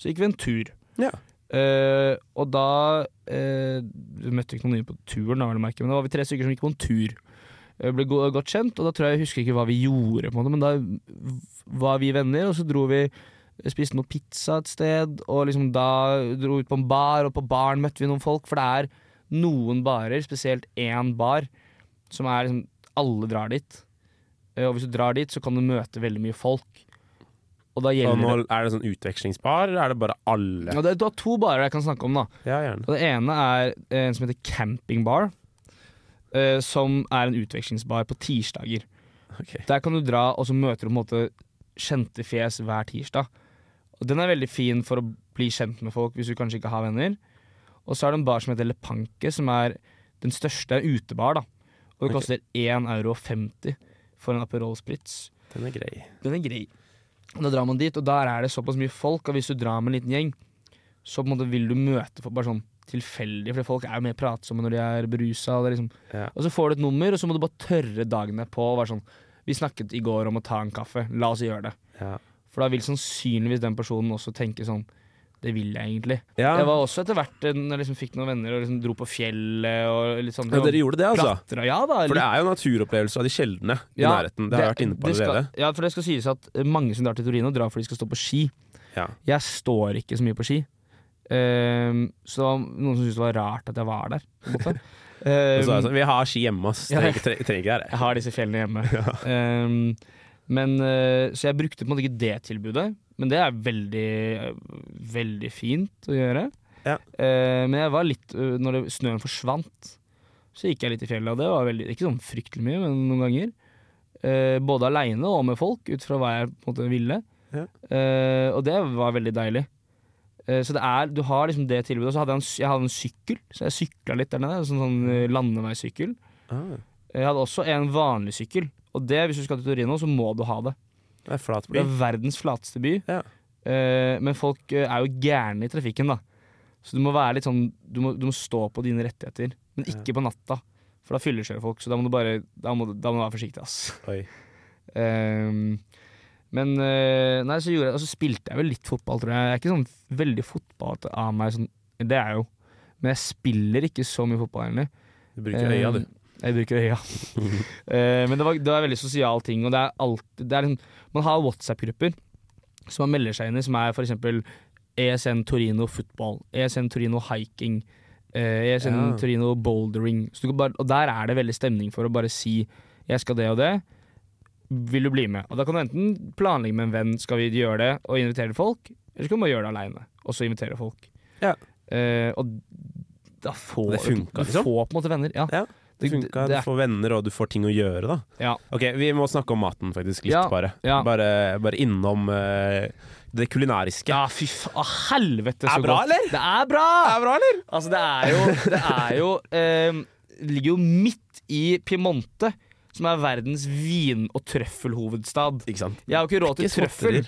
Så gikk vi en tur. Ja. Uh, og da uh, Vi møtte ikke noen nye på turen, da, men da var vi tre stykker som gikk på en tur. Eh, ble go godt kjent, og da tror jeg jeg husker ikke hva vi gjorde, måte, men da var vi venner, og så dro vi Spiste noe pizza et sted, og liksom da dro ut på en bar, og på baren møtte vi noen folk. For det er noen barer, spesielt én bar, som er liksom Alle drar dit. Eh, Og hvis du drar dit, så kan du møte veldig mye folk. Og da Og gjelder det er det sånn utvekslingsbar, eller er det bare alle? ja, det, Du har to barer jeg kan snakke om, da. Ja, gjerne. Og det ene er eh, en som heter Camping Bar. eh, som er en utvekslingsbar på tirsdager. Okay. Der kan du dra, og så møter du på en måte kjente fjes hver tirsdag. Og Den er veldig fin for å bli kjent med folk hvis du kanskje ikke har venner. Og så er det en bar som heter Le Panke, som er den største utebar. da Og det koster 1,50 euro for en Aperol Spritz. Den er grei. Den er grei. Da drar man dit, og der er det såpass mye folk, og hvis du drar med en liten gjeng, så vil du møte folk bare sånn tilfeldig, for folk er jo mer pratsomme når de er berusa. Og, liksom. Ja. og så får du et nummer, og så må du bare tørre dagene på å være sånn Vi snakket i går om å ta en kaffe, la oss gjøre det. Ja. For da vil sannsynligvis den personen også tenke sånn Det vil jeg egentlig. Ja. Jeg var også etter hvert når jeg liksom fikk noen venner og liksom dro på fjellet og litt sånn Ja, dere gjorde det, altså? klatra. Ja da. For det er jo naturopplevelse av de sjeldne i Ja, nærheten. Det har jeg vært inne på det skal- Ja, for det skal sies at mange som drar til Torino, drar fordi de skal stå på ski. Ja. Jeg står ikke så mye på ski. Um, så det var noen som syntes det var rart at jeg var der. um. Så det sånn, vi har ski hjemme, ass. Trenger, trenger, trenger jeg har disse fjellene hjemme. Ehm, men, eh, så jeg brukte på en måte ikke det tilbudet. Men det er veldig, veldig fint å gjøre. Ja. Eh, men jeg var litt eh, Når det, snøen forsvant, så gikk jeg litt i fjellet, og det var veldig, ikke sånn fryktelig mye, men noen ganger. Både aleine og med folk, ut fra hva jeg på en måte ville. Ja. Og det var veldig deilig. Så det er, du har liksom det tilbudet. Og så hadde jeg en, jeg hadde en sykkel, så jeg sykla litt der nede. Sånn, sånn landeveissykkel. Ah, Jeg hadde også en vanlig sykkel. Og det, hvis du skal til Torino, så må du ha det. det er flat by. det er verdens flateste by. Ja. Uh, men folk eh, er jo gærne i trafikken, da. Så du må være litt sånn Du må, du må stå på dine rettigheter, men ikke på natta. For da fyllekjører folk, så da må du bare Da må, da må du være forsiktig, ass. Ehm, men uh, Nei, så gjorde jeg så spilte jeg vel litt fotball, tror jeg. Jeg er ikke sånn veldig fotballete av meg. Sånn, det er jeg jo. Men jeg spiller ikke så mye fotball, egentlig. Du bruker øya, du. Jeg bruker øya. uh, men det var, det var en veldig sosial ting, og det er alltid det er liksom, Man har WhatsApp-grupper som man melder seg inn i, som er f.eks. ESN Torino Football, ESN Torino Hiking, eh, ESN Ja. Torino Bouldering. Så du kan bare, og der er det veldig stemning for å bare si 'jeg skal det og det'. Vil du bli med? Og Da kan du enten planlegge med en venn, skal vi gjøre det, og invitere folk, eller så kan du bare gjøre det aleine, og så invitere folk. Ja. Eh, og da får Det funker du liksom? får på en måte venner. Ja. Ja, Det funka, du får venner og du får ting å gjøre, da. Ja. Ok, vi må snakke om maten faktisk litt, Ja, bare. ja. bare. Bare innom uh, det kulinariske. Ja, fy faen. Å, helvete, så bra, godt. eller? Det er bra! Det er bra, eller? Altså, det er jo Det er jo eh, ligger jo midt i Piemonte, som er verdens vin- og trøffelhovedstad. Ikke sant? Jeg har jo ikke råd til trøffel,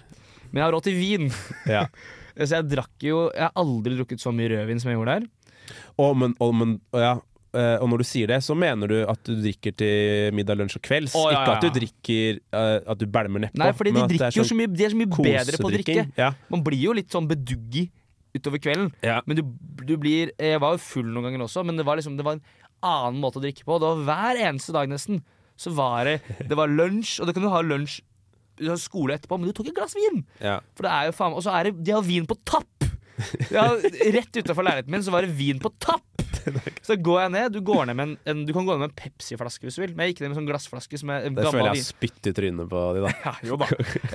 men jeg har råd til vin. Ja. Så jeg drakk jo Jeg har aldri drukket så mye rødvin som jeg gjorde der. Oh, men, oh, men, oh, ja. Eh, og når du sier det, så mener du at du drikker til middag, lunsj og kvelds? Oh, ja, Ikke at du drikker uh, At du bælmer nedpå? Nei, for de er drikker jo sånn så mye De er så mye bedre på å drikke. Ja. Man blir jo litt sånn beduggy utover kvelden. Ja. Men du, du blir Jeg var jo full noen ganger også, men det var liksom Det var en annen måte å drikke på. Det var hver eneste dag nesten. Så var det Det var lunsj, og det kan du ha lunsj Du har skole etterpå, men du tok et glass vin! Ja. For det er jo faen Og så er det De har vin på tapp! Ja, rett utafor leiligheten min så var det vin på tapp! Så går jeg ned. Du, går ned med en, en, du kan gå ned med en Pepsi-flaske hvis du vil, men jeg gikk ned med en sånn glassflaske som er en Det føler jeg spytt i trynet på de, da. Ja, jo da.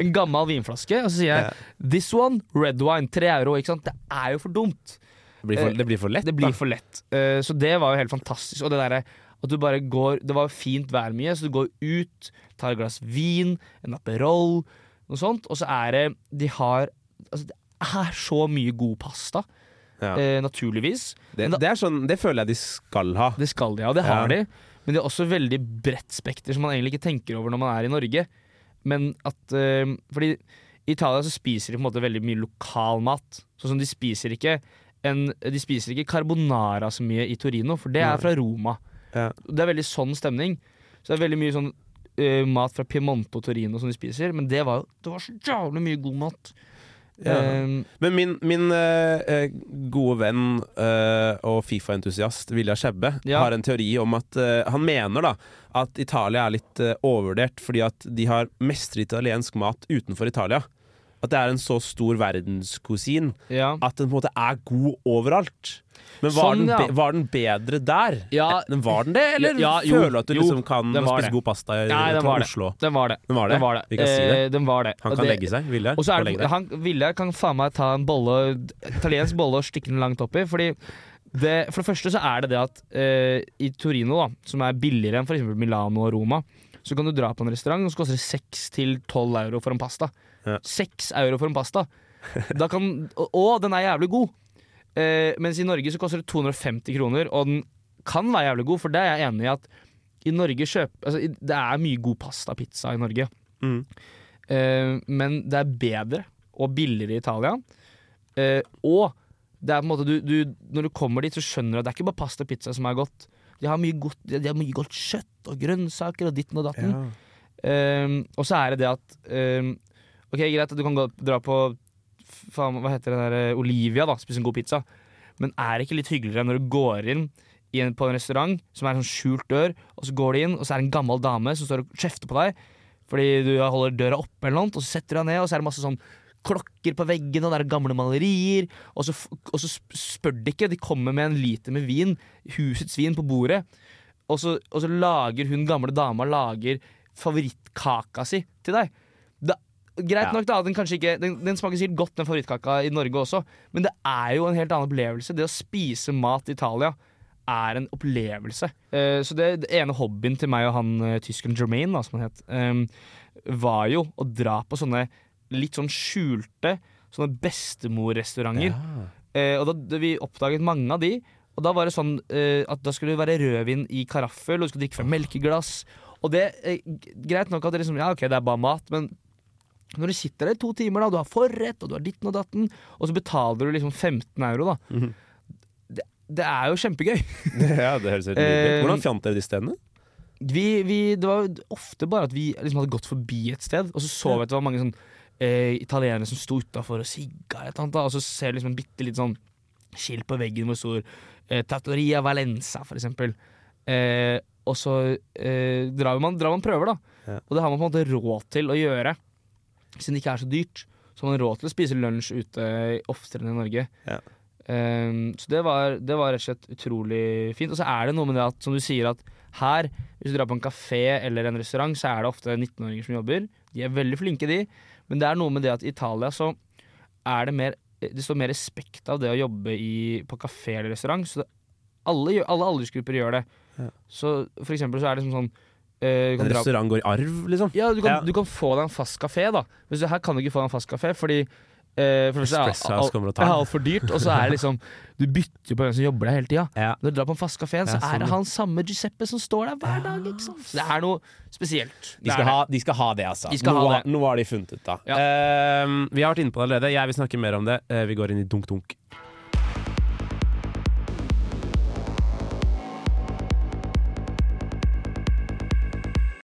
En gammel vinflaske, og så sier jeg 'this one, red wine', tre euro. Ikke sant? Det er jo for dumt. Det blir for, det blir for lett. Det blir da. for lett. Uh, så det var jo helt fantastisk. Og det derre at du bare går Det var fint vær mye, så du går ut, tar et glass vin, en Aperol, noe sånt, og så er det De har Altså, det er så mye god pasta, Ja. eh, naturligvis. Det, da- det, er sånn, det føler jeg de skal ha. Det skal de, ha, Det har de. Men det er også veldig bredt spekter som man egentlig ikke tenker over når man er i Norge. Men at eh, Fordi i Italia så spiser de på en måte veldig mye lokal mat. Sånn som de spiser ikke en, De spiser ikke carbonara så mye i Torino, for det er fra Roma. Ja. Det er veldig sånn stemning. Så det er veldig mye sånn uh, mat fra Piemonte og Torino som de spiser, men det var jo Det var så jævlig mye god mat. Ja. Eh, Men min, min eh, gode venn uh, og Fifa-entusiast Vilja Skjebbe Ja. har en teori om at uh, Han mener da at Italia er litt overvurdert fordi at de har mestret italiensk mat utenfor Italia. At det er en så stor verdenskusin ja. at den på en måte er god overalt. Men var, Sånn, den, ja. var den bedre der? Ja. Var den det, eller Ja, jo, føler du at du jo, liksom kan spise det. god pasta i Nei, den var. Oslo? Den var det. Den var det? Den var det. Vi kan si det. Eh, den var det. Han kan det- legge seg, Viljar. Og så er det, han, Viljar kan faen meg ta en bolle italiensk bolle og stikke den langt oppi. Fordi det, for det første så er det det at eh, i Torino, da, som er billigere enn f.eks. Milano og Roma, så kan du dra på en restaurant og så koster det 6-12 euro for en pasta. Ja. 6 euro for en pasta! Da kan, og, den er jævlig god. Eh, mens i Norge så koster det 250 kroner, og den kan være jævlig god, for det er jeg enig i at i Norge kjøp, altså, Det er mye god pasta og pizza i Norge. Mm. Eh, men det er bedre og billigere i Italia. Eh, og det er på en måte du, du, når du kommer dit, så skjønner du at det er ikke bare pasta og pizza som er godt. De har mye godt, har mye godt kjøtt og grønnsaker og ditten og datten. Ja. Eh, og så er det det at eh, Ok, greit, at du kan dra på faen, Hva heter det der eh, Olivia, da, spise en god pizza. Men er det ikke litt hyggeligere når du går inn på en restaurant som er en sånn skjult dør, og så går du inn, og så er det en gammel dame som står og kjefter på deg fordi du holder døra oppe, eller noe, og så setter du deg ned, og så er det masse sånn klokker på veggene, og det er gamle malerier, og så, og så spør de ikke, de kommer med en liter med vin, husets vin, på bordet, og så, og så lager hun gamle dama lager favorittkaka si til deg. Greit Ja. nok da, den ikke Den, den smaker sikkert godt, den favorittkaka i Norge også, men det er jo en helt annen opplevelse. Det å spise mat i Italia er en opplevelse. Uh, så det, det ene hobbyen til meg og han uh, tyskeren Jermaine, da, som han het, um, var jo å dra på sånne litt sånn skjulte Sånne bestemorrestauranter. Eh, og da, vi oppdaget mange av de. Og da var det sånn eh, at da skulle det være rødvin i karaffel, og du skulle drikke fra melkeglass. Og det eh, Greit nok at det liksom Ja, ok, det er bare mat, men når du sitter der i to timer, da, du har forrett, og du har ditten og datten, og så betaler du liksom 15 euro, da. Mhm. det, det er jo kjempegøy. ja, det høres helt nydelig ut. Eh, Hvordan fant dere de stedene? Vi, vi, det var ofte bare at vi liksom hadde gått forbi et sted, og så så vi at det var mange sånn eh, italienere som sto utafor og sigga, eller annet, og så ser du liksom en bitte litt sånn skilt på veggen hvor det står eh, Trattoria Valenza, for eksempel. Eh, og så eh, drar, man, drar man prøver, da. Ja. Og det har man på en måte råd til å gjøre, siden det ikke er så dyrt. Så har man råd til å spise lunsj ute oftere enn i Norge. Ja. Um, så det var, det var rett og slett utrolig fint. Og så er det noe med det at, som du sier, at her, hvis du drar på en kafé eller en restaurant, så er det ofte 19-åringer som jobber. De er veldig flinke, de. Men det er noe med det at i Italia så er det mer Det står mer respekt av det å jobbe i, på kafé eller restaurant. Så det, alle, alle aldersgrupper gjør det. Ja. Så for eksempel så er det liksom sånn eh, kan En dra- restaurant går i arv, liksom? ja, du kan, Ja. du kan få deg en fast kafé, da. Hvis du, her kan du ikke få deg en fast kafé, fordi uh, for det første er det altfor dyrt, og så er det liksom Du bytter jo på hvem som jobber der hele tida. Ja. Når du drar på en fast kafé, så Ja, sånn, er det han samme Giuseppe som står der hver dag. ikke sant? Så det er noe spesielt. De skal, ha, de skal ha det, altså. De skal noe, ha det. noe har de funnet ut, da. Ja. Ehm, vi har vært inne på det allerede. Jeg vil snakke mer om det. Eh, vi går inn i dunk-dunk.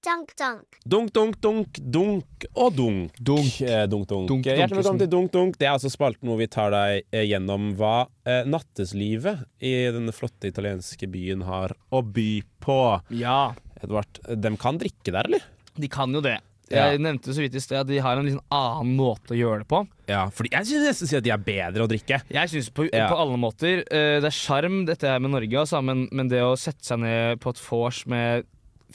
Dunk dunk. Dunk, dunk, dunk, dunk og dunk. Dunk, eh, dunk, dunk. Dunk, Eh, Hjertelig velkommen til Dunk, dunk. Det er altså spalten hvor vi tar deg eh, gjennom hva eh, natteslivet i denne flotte italienske byen har å by på. Ja, Edvard, de kan drikke der, eller? de kan jo det. Ja. Jeg nevnte så vidt i sted at de har en sånn annen måte å gjøre det på. Ja, fordi jeg synes nesten si at de er bedre å drikke. Jeg syns på, Ja. på alle måter eh, Det er sjarm, dette her med Norge, altså, men, men det å sette seg ned på et vors med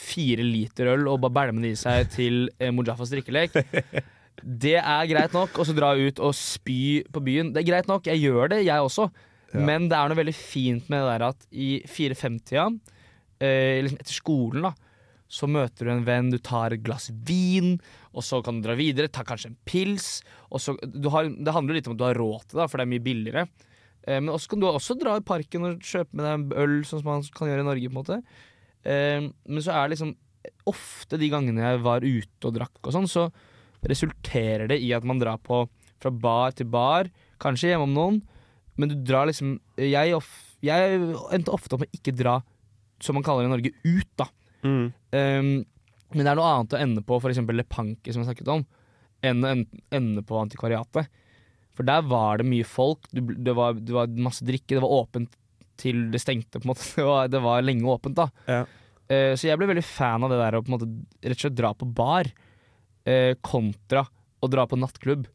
fire liter øl og bare bælme det i seg til eh, Mujafas drikkelek Det er greit nok. Og så dra ut og spy på byen. Det er greit nok, jeg gjør det, jeg også. Men det er noe veldig fint med det der at i fire-fem-tida, eh, liksom etter skolen, da så møter du en venn, du tar et glass vin, og så kan du dra videre, ta kanskje en pils. Så, du har, det handler litt om at du har råd til det, for det er mye billigere. Eh, men også kan du også dra i parken og kjøpe med deg en øl, sånn som man kan gjøre i Norge. på en måte. Eh, men så er det liksom ofte de gangene jeg var ute og drakk, og sånn, så resulterer det i at man drar på fra bar til bar, kanskje hjemme om noen, men du drar liksom Jeg, of, jeg endte ofte opp med ikke dra, som man kaller det i Norge, ut, da. Mm. Um, men det er noe annet å ende på f.eks. Le Panke, som jeg snakket om, enn å ende på antikvariatet. For der var det mye folk, det, var, det var masse drikke, det var åpent til det stengte. på en måte Det var, det var lenge åpent, da. Ja. Uh, så jeg ble veldig fan av det der å på en måte rett og slett dra på bar, uh, kontra å dra på nattklubb.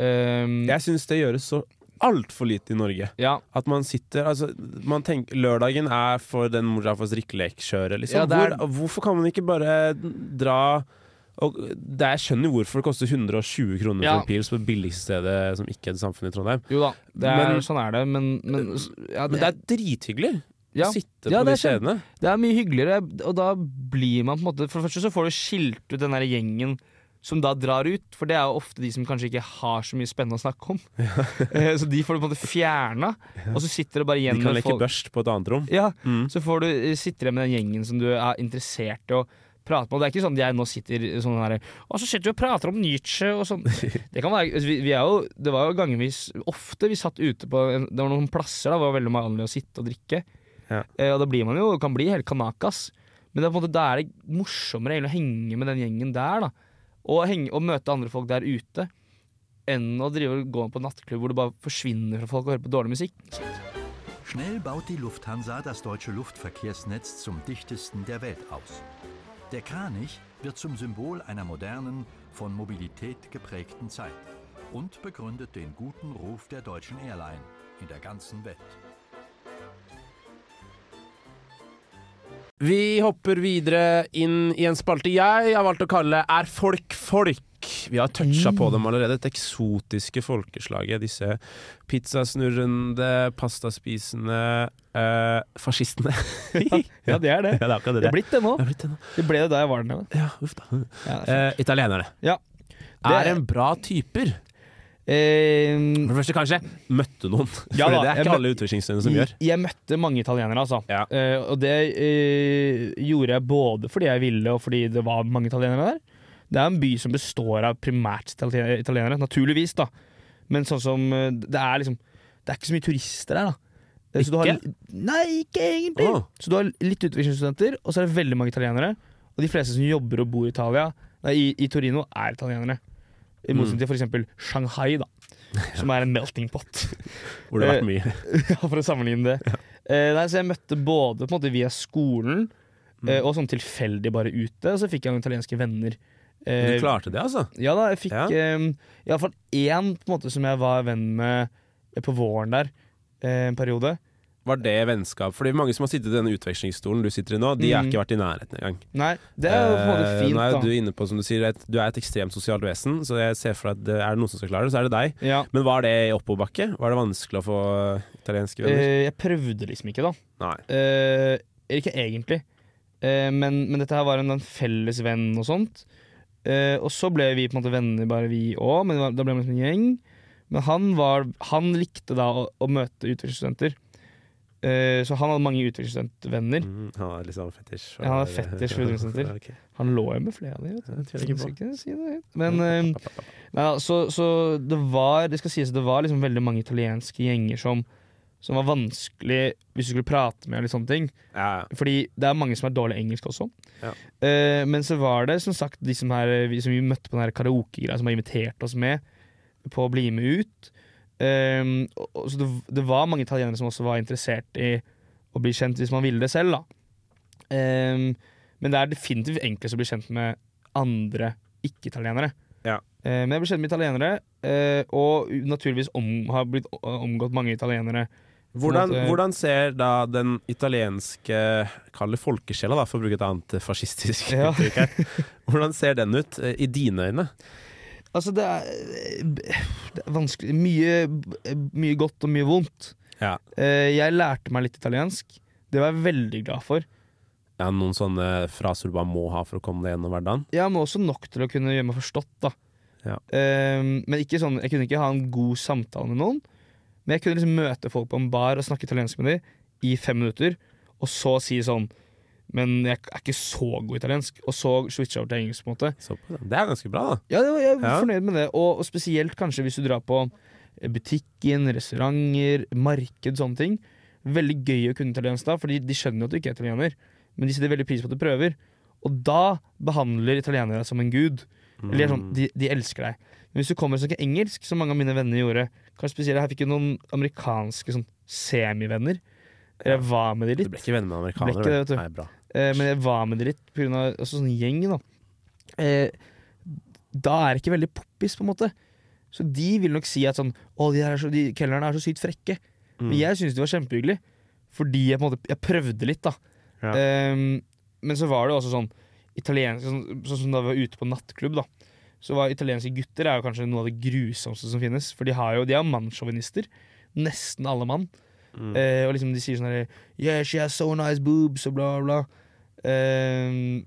Um, Jeg syns det gjøres så altfor lite i Norge. ja, At man sitter altså, man tenker, Lørdagen er for den mora for strikkelekskjøret, liksom. Ja, er- Hvor, hvorfor kan man ikke bare dra og det, Jeg skjønner hvorfor det koster 120 kroner Ja. for en pils på det billigste stedet som ikke er et samfunn i Trondheim. jo da, det er, Men- sånn er det, men, men ja, Men det er drithyggelig ja. sitte Ja, på de stedene. Det er mye hyggeligere, og da blir man på en måte For det første så får du skilt ut den der gjengen som da drar ut, for det er jo ofte de som kanskje ikke har så mye spennende å snakke om. Ja. så de får du på en måte fjerna, og så sitter det bare igjen De kan leke børst på et annet rom. Ja, Mm. så får du eh, sitter igjen med den gjengen som du er interessert i å prate med. Det er ikke sånn at jeg nå sitter sånn der Og så sitter vi og prater om Nietzsche og sånn. Det kan være vi, vi er jo, Det var jo gangevis Ofte vi satt ute på en, Det var noen plasser da hvor det var veldig vanlig å sitte og drikke. Ja. Eh, og da blir man jo kan bli helt kanakas. Men det er på en måte, da er det morsommere egentlig å henge med den gjengen der. da Og, henge, og møte andre folk der ute. Enn å drive og gå på nattklubb hvor du bare forsvinner fra folk og hører på dårlig musikk. Schnell baut die Lufthansa das deutsche Luftverkehrsnetz zum dichtesten der Welt aus. Der Kranich wird zum Symbol einer modernen, von Mobilität geprägten Zeit und begründet den guten Ruf der deutschen Airline in der ganzen Welt. Vi hopper videre inn i en spalte jeg har valgt å kalle Er folk folk? Vi har toucha på dem allerede. Et eksotiske folkeslaget. Disse pizzasnurrende, pastaspisende eh, fascistene. Ja, det er det. Ja, det er det. Det er blitt det nå. Det er blitt det nå. Det ble det da jeg var der nede. Ja, uff da. Ja, er. Eh, italienerne. Ja. Er en bra typer. Eh, For det første, kanskje møtte noen. Ja da, det er ikke alle utvekslingsstedene som gjør. Jeg møtte mange italienere, altså. Ja. Eh, og det eh, gjorde jeg både fordi jeg ville, og fordi det var mange italienere der. Det er en by som består av primært italienere, naturligvis, da. Men sånn som eh, Det er liksom Det er ikke så mye turister der, da. Ikke? så du har- nei, ikke egentlig. Oh. Så du har litt utvekslingsstudenter, og så er det veldig mange italienere. Og de fleste som jobber og bor i Italia, nei, i, i Torino, er italienere. I Mm. motsetning til f.eks. Shanghai, da. Som er en melting pot. Hvor det har vært Eh, mye. ja, for å sammenligne det. Eh, nei, så jeg møtte både på en måte via skolen Mm. eh, og sånn tilfeldig bare ute. Og så fikk jeg noen italienske venner. Eh, Du klarte det, altså? Ja da, jeg fikk Ja. eh, iallfall én på en måte som jeg var venn med eh, på våren der eh, en periode. Var det vennskap? Fordi mange som har sittet i denne utvekslingsstolen du sitter i nå, de har Mm. ikke vært i nærheten engang. Nei, det er jo på en måte Eh, fint, Nå er jo du inne på, som du sier, et, du er et ekstremt sosialt vesen, så jeg ser for deg at det- er det noen som skal klare det, så er det deg. Ja. Men var det i oppoverbakke? Var det vanskelig å få eh, italienske venner? Eh, jeg prøvde liksom ikke, da. Nei. Eh, ikke egentlig. Eh, men, men dette her var en, en felles venn og sånt. Eh, og så ble vi på en måte venner, bare vi òg, men da ble vi liksom en gjeng. Men han, var, han likte da å, å møte utvekslingsstudenter. Eh, så han hadde mange utvekslingsstudentvenner. Mm, han var sånn fetisj. Ja, han har fetisj for utvekslingsstudenter. okay. Han lå jo med flere av dem. jeg ikke ikke si det. Men eh, nei, så, så det var Det skal sies det var liksom veldig mange italienske gjenger som, som var vanskelig hvis du skulle prate med. og litt sånne ting Ja. Fordi det er mange som er dårlig engelsk også. Ja. Uh, men så var det som sagt de som, her, vi, som vi møtte på den karaokegreia, som har invitert oss med på å bli med ut. Eh, og, så det, det var mange italienere som også var interessert i å bli kjent hvis man ville det selv. da Um, Men det er definitivt enklest å bli kjent med andre ikke-italienere. Ja. Eh, men jeg ble kjent med italienere, eh, og naturligvis om, har blitt omgått mange italienere. Hvordan, På en måte- hvordan ser da den italienske Kall det folkesjela, da, for å bruke et annet eh, fascistisk Ja. uttrykk her. Hvordan ser den ut eh, i dine øyne? Altså, det er, det er vanskelig Mye, mye godt og mye vondt. Ja. Eh, Jeg lærte meg litt italiensk. Det var jeg veldig glad for. Ja, noen sånne fraser du bare må ha for å komme deg gjennom hverdagen? Ja, men også nok til å kunne gjøre meg forstått. da Ja. Eh, Men ikke sånn, jeg kunne ikke ha en god samtale med noen. Men jeg kunne liksom møte folk på en bar og snakke italiensk med dem i fem minutter, og så si sånn Men jeg er ikke så god italiensk. Og så switcha over til engelsk. på en måte Så det. er ganske bra, da. Ja, jeg er Ja. fornøyd med det. Og, og spesielt kanskje hvis du drar på butikken, restauranter, marked, sånne ting. Veldig gøy å kunne italiensk da, for de skjønner jo at du ikke er italiener. Men de setter veldig pris på at du prøver. Og da behandler italienere deg som en gud. Eller sånn, de, de elsker deg. Men hvis du kommer og snakker engelsk, som mange av mine venner gjorde Kanskje spesielt, Jeg fikk jo noen amerikanske sånn semivenner. Jeg var med de Du litt. ble ikke venner med amerikanere? ikke du. Nei, bra. Eh, men jeg var med de litt pga. Altså, sånn gjeng. Da. Eh, da er det ikke veldig poppis, på en måte. Så de vil nok si at sånn Å, de, så, de kelnerne er så sykt frekke. Men Mm. jeg syns det var kjempehyggelig. Fordi jeg måte Jeg prøvde litt, da. Ja. Ehm, men så var det også sånn italiensk Sånn, sånn som da vi var ute på nattklubb, da. Så var italienske gutter er jo kanskje noe av det grusomste som finnes. For de, har jo, de er mannssjåvinister. Nesten alle mann. Mm. Eh, og liksom de sier sånn her Yeah, she has so nice boobs, og bla, bla. Eh,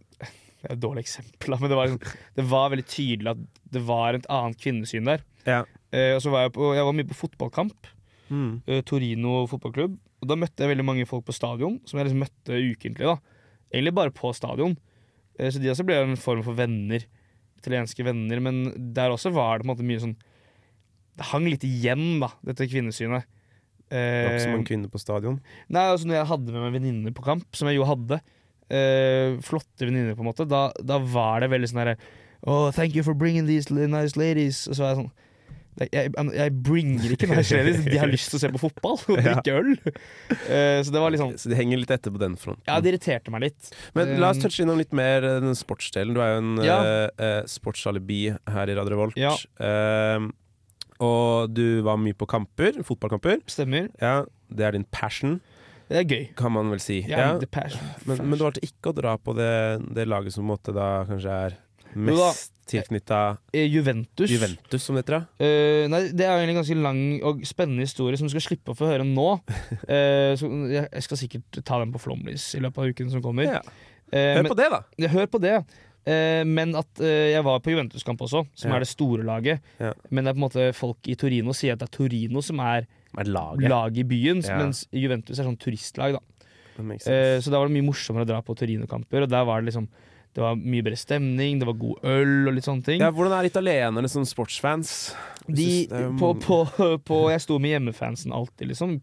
det er et dårlig eksempel, men det var, liksom, det var veldig tydelig at det var et annet kvinnesyn der. Ja. Eh, og så var jeg, på, jeg var mye på fotballkamp. Mm. eh, Torino fotballklubb. Og da møtte jeg veldig mange folk på stadion, som jeg liksom møtte ukentlig. da Egentlig bare på stadion. Eh, så de også ble en form for venner. Italienske venner. Men der også var det på en måte mye sånn Det hang litt igjen, da, dette kvinnesynet. Det var ikke så Eh, mange kvinner på stadion. Nei, altså Når jeg hadde med meg venninner på kamp, som jeg jo hadde, eh, flotte venninner, på en måte, da, da var det veldig sånn herre Oh, thank you for bringing these nice ladies. Og så var jeg sånn jeg, jeg, bringer ikke ladies, de har lyst til å se på fotball og drikke øl. Uh, så det var sånn Så de henger litt etter på den fronten. Ja, det irriterte meg litt. Men la oss Um, touche innom litt mer eh, den sportsdelen. Du er jo en Ja. eh, eh, sportsalibi her i Radio Revolt. Ja. Uh, og du var mye på kamper, fotballkamper. Stemmer. Ja, Det er din passion, Det er gøy. kan man vel si. Ja, ja. Men, men du valgte ikke å dra på det, det laget som måtte da kanskje er. Mest tilknytta Eh, Juventus. Juventus, som det heter? da? Eh, nei, Det er egentlig en ganske lang og spennende historie som du skal slippe å få høre nå. Uh, så jeg, skal sikkert ta den på Flomlys i løpet av uken som kommer. Ja. Eh, Hør men- på det, da! Ja, hør på det. Eh, men at eh, jeg var på Juventus-kamp også, som Ja. er det store laget. Men det er på en måte folk i Torino sier at det er Torino som er Er laget. laget i byen, mens Juventus er sånn turistlag. da eh. Så da var det mye morsommere å dra på Torino-kamper, og der var det liksom Det var mye bedre stemning, det var god øl og litt sånne ting. Ja, hvordan er italienerne som sportsfans? De, jo- på, på, på, jeg sto med hjemmefansen alltid, liksom.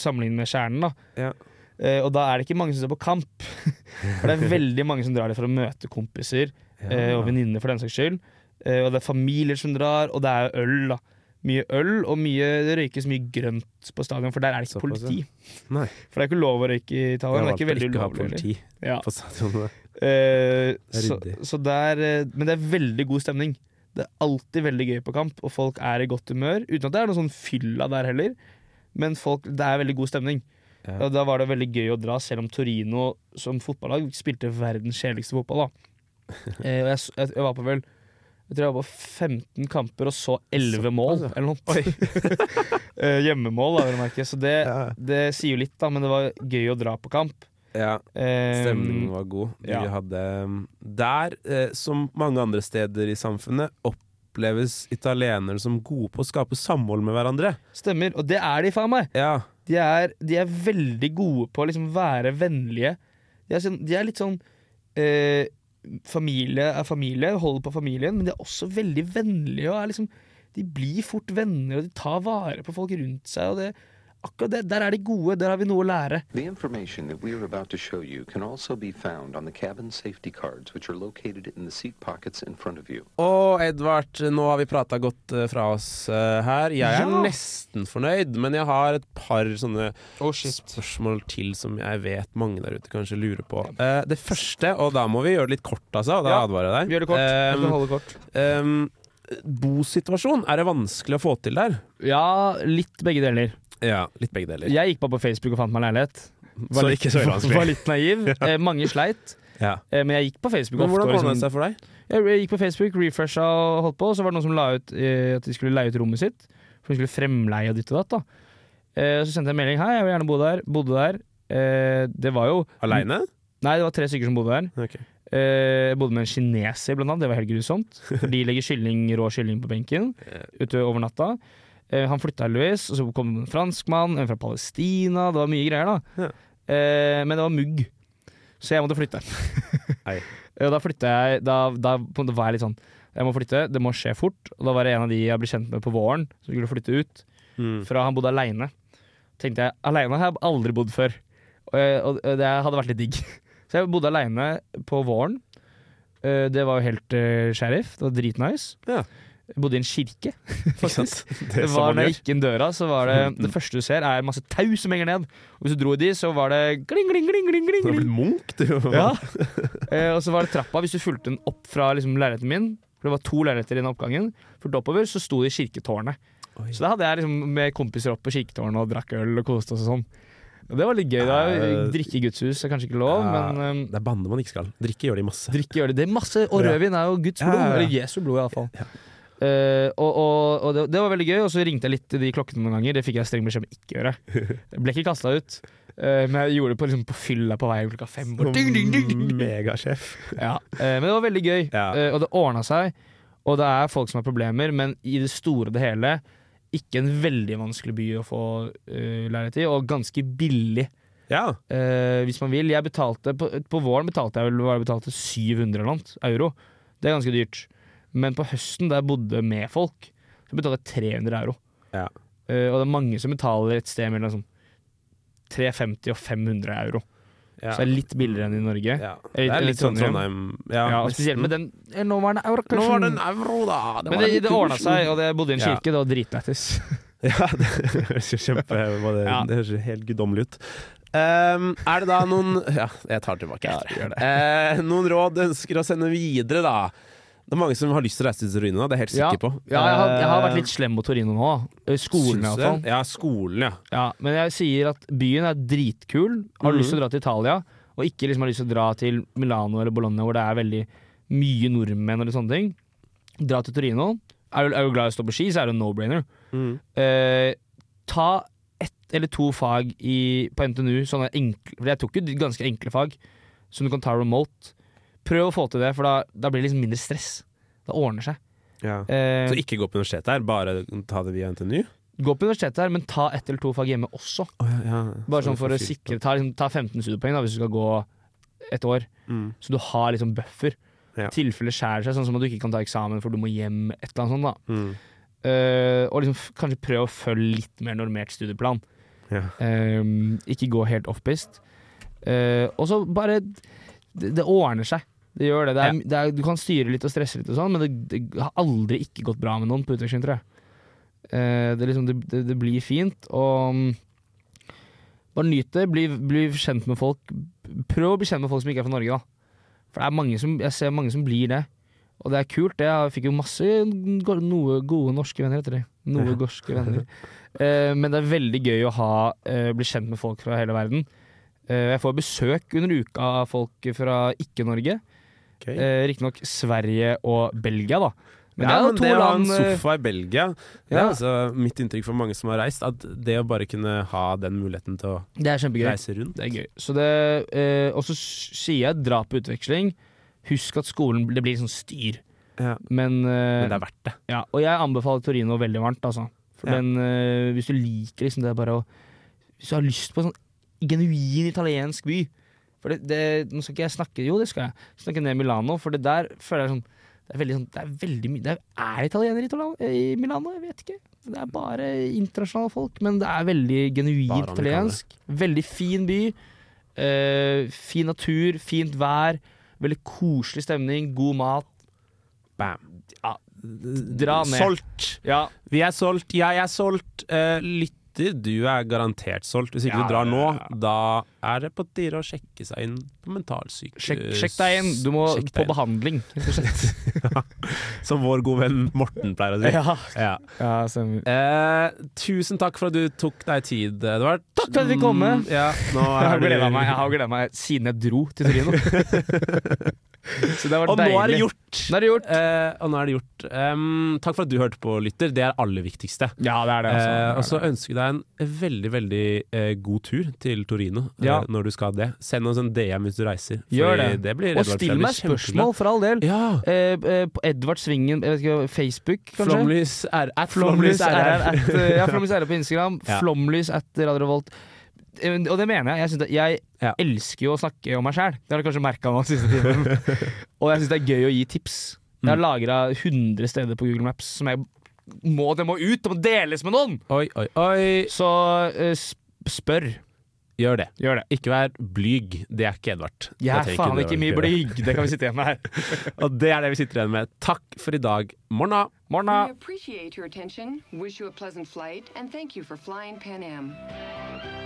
Sammenlignet med Kjernen, da. Ja. Eh, og da er det ikke mange som ser på kamp. For det er veldig mange som drar det for å møte kompiser eh, og venninner, for den saks skyld. Eh, og det er familier som drar, og det er øl, da. mye øl, og mye, det røykes mye grønt på stadion, for der er det ikke politi. For det er ikke lov å røyke i Italia. Det er ikke veldig ulovlig. Ja. på stadionet. Eh, så, så der, eh, men det er veldig god stemning. Det er alltid veldig gøy på kamp, og folk er i godt humør. Uten at det er noe sånn fylla der heller. Men folk, det er veldig god stemning. Ja. Og da var det veldig gøy å dra, selv om Torino som fotballag spilte verdens kjedeligste fotball. da eh, og jeg, jeg, jeg var på vel Jeg tror jeg var på 15 kamper og så 11 mål, ja. eller noe. Eh, Hjemmemål, da, vil jeg merke. Så det, Ja. det sier jo litt, da, men det var gøy å dra på kamp. Ja, stemningen var god. Vi ja. hadde Der, eh, som mange andre steder i samfunnet, oppleves italienere som gode på å skape samhold med hverandre. Stemmer, og det er de faen meg. Ja, De er, de er veldig gode på å liksom være vennlige. De er, sånn, de er litt sånn eh, Familie er familie, holder på familien, men de er også veldig vennlige. Og er liksom, de blir fort venner, og de tar vare på folk rundt seg. Og det, akkurat det, Der er de gode, der har vi noe å lære. The information that we are about to show you can also be found on the cabin safety cards, which are located in the seat pockets in front of you. Og Edvard, nå har vi prata godt eh, fra oss eh, her. Jeg er Ja. nesten fornøyd, men jeg har et par sånne Oh, spørsmål til som jeg vet mange der ute kanskje lurer på. Eh, det første, og da må vi gjøre det litt kort, altså. og Da Ja, advarer jeg deg. Vi gjør det kort. Um, Vi holde kort. Um, bosituasjon, er det vanskelig å få til der? Ja, litt begge deler. Ja, litt begge deler. Jeg gikk bare på Facebook og fant meg leilighet. Så ikke så vanskelig. Var litt naiv. Eh, mange sleit. Ja. Eh, men jeg gikk på Facebook Men hvordan ordna det liksom- seg for deg? Jeg jeg gikk på Facebook, refresha og holdt på, og så var det noen som la ut eh, at de skulle leie ut rommet sitt. For de skulle fremleie og ditt og datt. da eh, Så sendte jeg en melding. Hei, jeg vil gjerne bo der. Bodde der. Eh, det var jo Aleine? Nei, det var tre stykker som bodde der. Okay. Eh, jeg bodde med en kineser, blant annet. Det var helt grusomt. For de legger kylling, rå kylling på benken ute over natta. Eh, han flytta heldigvis, og så kom en franskmann, en fra Palestina. Det var mye greier, da. Ja. Eh, men det var mugg, så jeg måtte flytte. Og da flytta jeg Da, da på en måte var jeg litt sånn Jeg må flytte, det må skje fort. Og da var det en av de jeg ble kjent med på våren, som skulle flytte ut. Mm. Fra han bodde aleine. Tenkte jeg, aleine har jeg aldri bodd før. Og, og det hadde vært litt digg. Så jeg bodde aleine på våren. Eh, Det var jo helt sheriff. Det var dritnice. Ja. Jeg bodde i en kirke, faktisk. Det var Når jeg gikk inn døra, så var det Det første du ser, er masse tau som henger ned. Og hvis du dro i de, så var det gling, gling, gling, gling, gling, Du har blitt munk, du. Ja. Eh, og så var det trappa. Hvis du fulgte den opp fra liksom, leiligheten min, for det var to leiligheter i den oppgangen, fulgte oppover, så sto det i kirketårnet. Oi. Så da hadde jeg liksom med kompiser opp på kirketårnet og drakk øl og koste oss og sånn. Og det var litt gøy. da Drikke i gudshus er kanskje ikke lov, Ja, men um, Det er banne man ikke skal. Drikke gjør de masse. drikke gjør de Det masse, Og rødvin er jo Guds blod. ja, ja. Eller Jesu blod, iallfall. Ja. Uh, og og, og det, det var veldig gøy, og så ringte jeg litt til de klokkene noen ganger. Det fikk jeg streng beskjed om ikke å gjøre. Jeg ble ikke kasta ut, uh, men jeg gjorde det på, liksom, på fylla på vei klokka fem. Megasjef. Ja, uh, men det var veldig gøy, Ja. og det ordna seg. Og det er folk som har problemer, men i det store og det hele ikke en veldig vanskelig by å få leilighet i, og ganske billig. Ja. hvis man vil. Jeg betalte På, på våren betalte jeg vel betalte 700 eller noe euro. Det er ganske dyrt. Men på høsten, da jeg bodde med folk, så betalte jeg 300 euro. Ja. Uh, og det er mange som betaler et sted mellom sånn 350 og 500 euro. Ja. Så det er litt billigere enn i Norge. Ja. Det er litt, litt sånn Trondheim. Ja, Ja, spesielt med den eh, nåværende euro. Nå var det en euro, da! Men det, det ordna seg, og det- jeg bodde i en kirke. Det var dritlættis. Ja, det høres jo kjempe det, Ja. det høres helt guddommelig ut. Um, er det da noen Ja, jeg tar tilbake. Ja, det. Uh, noen råd du ønsker å sende videre, da? Det er mange som har lyst til å reise til Torino, det er jeg helt sikker på. ja jeg, har, jeg har vært Eh, litt slem mot Torino nå. Skolen, iallfall. Ja, skolen, ja. Ja, men jeg sier at byen er dritkul. Har du Mhm. lyst til å dra til Italia, og ikke liksom har lyst til å dra til Milano eller Bologna, hvor det er veldig mye nordmenn eller sånne ting, dra til Torino. Er du, er du glad i å stå på ski, så er det en no-brainer. Mm. Eh, ta ett eller to fag i, på NTNU, sånne enkle For jeg tok jo ganske enkle fag som du kan ta remote. Prøv å få til det, for da, da blir det liksom mindre stress. Det ordner seg. ja. Eh, Så ikke gå på universitetet her, bare ta det via NTNU? gå på universitetet her, men ta ett eller to fag hjemme også. Bare Så sånn for å sikre. Ta, liksom, ta 15 studiepoeng da, hvis du skal gå et år. Mm. Så du har liksom buffer. Ja. Tilfelle skjærer seg, sånn som at du ikke kan ta eksamen for du må hjem. Et eller annet sånt da Mm. Eh, Og liksom f- kanskje prøve å følge litt mer normert studieplan. Ja. Eh, ikke gå helt off-pist. og så bare det, det ordner seg. Det gjør det. det, er, det er, du kan styre litt og stresse litt, og sånn men det, det har aldri ikke gått bra med noen på utveksling, tror jeg. Eh, det, liksom, det, blir fint, og mm, bare nyt det. Bli, bli kjent med folk. Prøv å bli kjent med folk som ikke er fra Norge, da. For det mange som, jeg ser mange som blir det. Og det er kult. det. Jeg fikk jo masse noe gode norske venner etter det. Noe Ja. gorske venner. Eh, men det er veldig gøy å ha, eh, bli kjent med folk fra hele verden. Eh, jeg får besøk under uka av folk fra ikke-Norge. Okay. Eh, Riktignok Sverige og Belgia, da. Men ja, det er jo to det å ha en eh, sofa i Belgia Det ja. altså mitt inntrykk for mange som har reist. At det å bare kunne ha den muligheten til å Det reise rundt Det er gøy. Så det, eh, og så sier jeg dra på utveksling. Husk at skolen Det blir sånn styr. Ja. Men, eh, Men det er verdt det. Ja, og jeg anbefaler Torino veldig varmt, altså. Den, eh, hvis du liker liksom det bare å Hvis du har lyst på en sånn genuin italiensk by For det, det Nå skal ikke jeg snakke Jo, det skal jeg. Snakke ned Milano, for det der føler jeg sånn Det er veldig sånn Det er veldig mye Det er, er italienere i, i Milano? Jeg vet ikke. Det er bare internasjonale folk, men det er veldig genuint italiensk. Veldig fin by. Uh, fin natur, fint vær. Veldig koselig stemning, god mat. Bam. Ja, dra ned. Solgt! Ja. Vi er solgt, jeg er solgt. Uh, lytter, du er garantert solgt. Hvis ikke Ja, du drar nå, da er det på tide å sjekke seg inn på mentalsykehus. Sjekk, sjekk deg inn. Du må på inn. behandling, rett og slett. Som vår gode venn Morten pleier å si. Ja. Ja. Ja. Eh, tusen takk for at du tok deg tid, Edvard. Takk for at vi kom med. Mm, Ja, Jeg har gleda meg, meg siden jeg dro til Torino. Så det har vært Og nå er det gjort! Nå er det gjort. Eh, og nå er det gjort. Um, takk for at du hørte på, lytter. Det er det aller viktigste. Ja, det er det. Altså. Eh, og så ønsker jeg deg en veldig veldig eh, god tur til Torino eh, Ja. når du skal det. Send oss en DM hvis du reiser. Gjør det. det. blir Og still meg spørsmål, for all del. Ja. Eh, eh, på Edvard Svingen, ikke, Facebook, kanskje? Flomlys at Flomlys RR at, eh, ja, Flomlys RR på Instagram. Ja. Flomlys at Radio Revolt. Eh, Og det mener jeg. Jeg, jeg Ja. elsker jo å snakke om meg sjæl. Det har du kanskje merka nå siste tiden. og jeg syns det er gøy å gi tips. Jeg har Mm. lagra 100 steder på Google Maps som jeg må, det må ut! Det må deles med noen! Oi, oi, oi. Så eh, spør. Gjør det. Gjør det. Ikke vær blyg. Det er ikke Edvard. Jeg er faen ikke mye blyg. Det kan vi sitte igjen med her. Og det er det vi sitter igjen med. Takk for i dag. Morna! Morna. We appreciate your attention, wish you a pleasant flight, and thank you for flying Pan Am.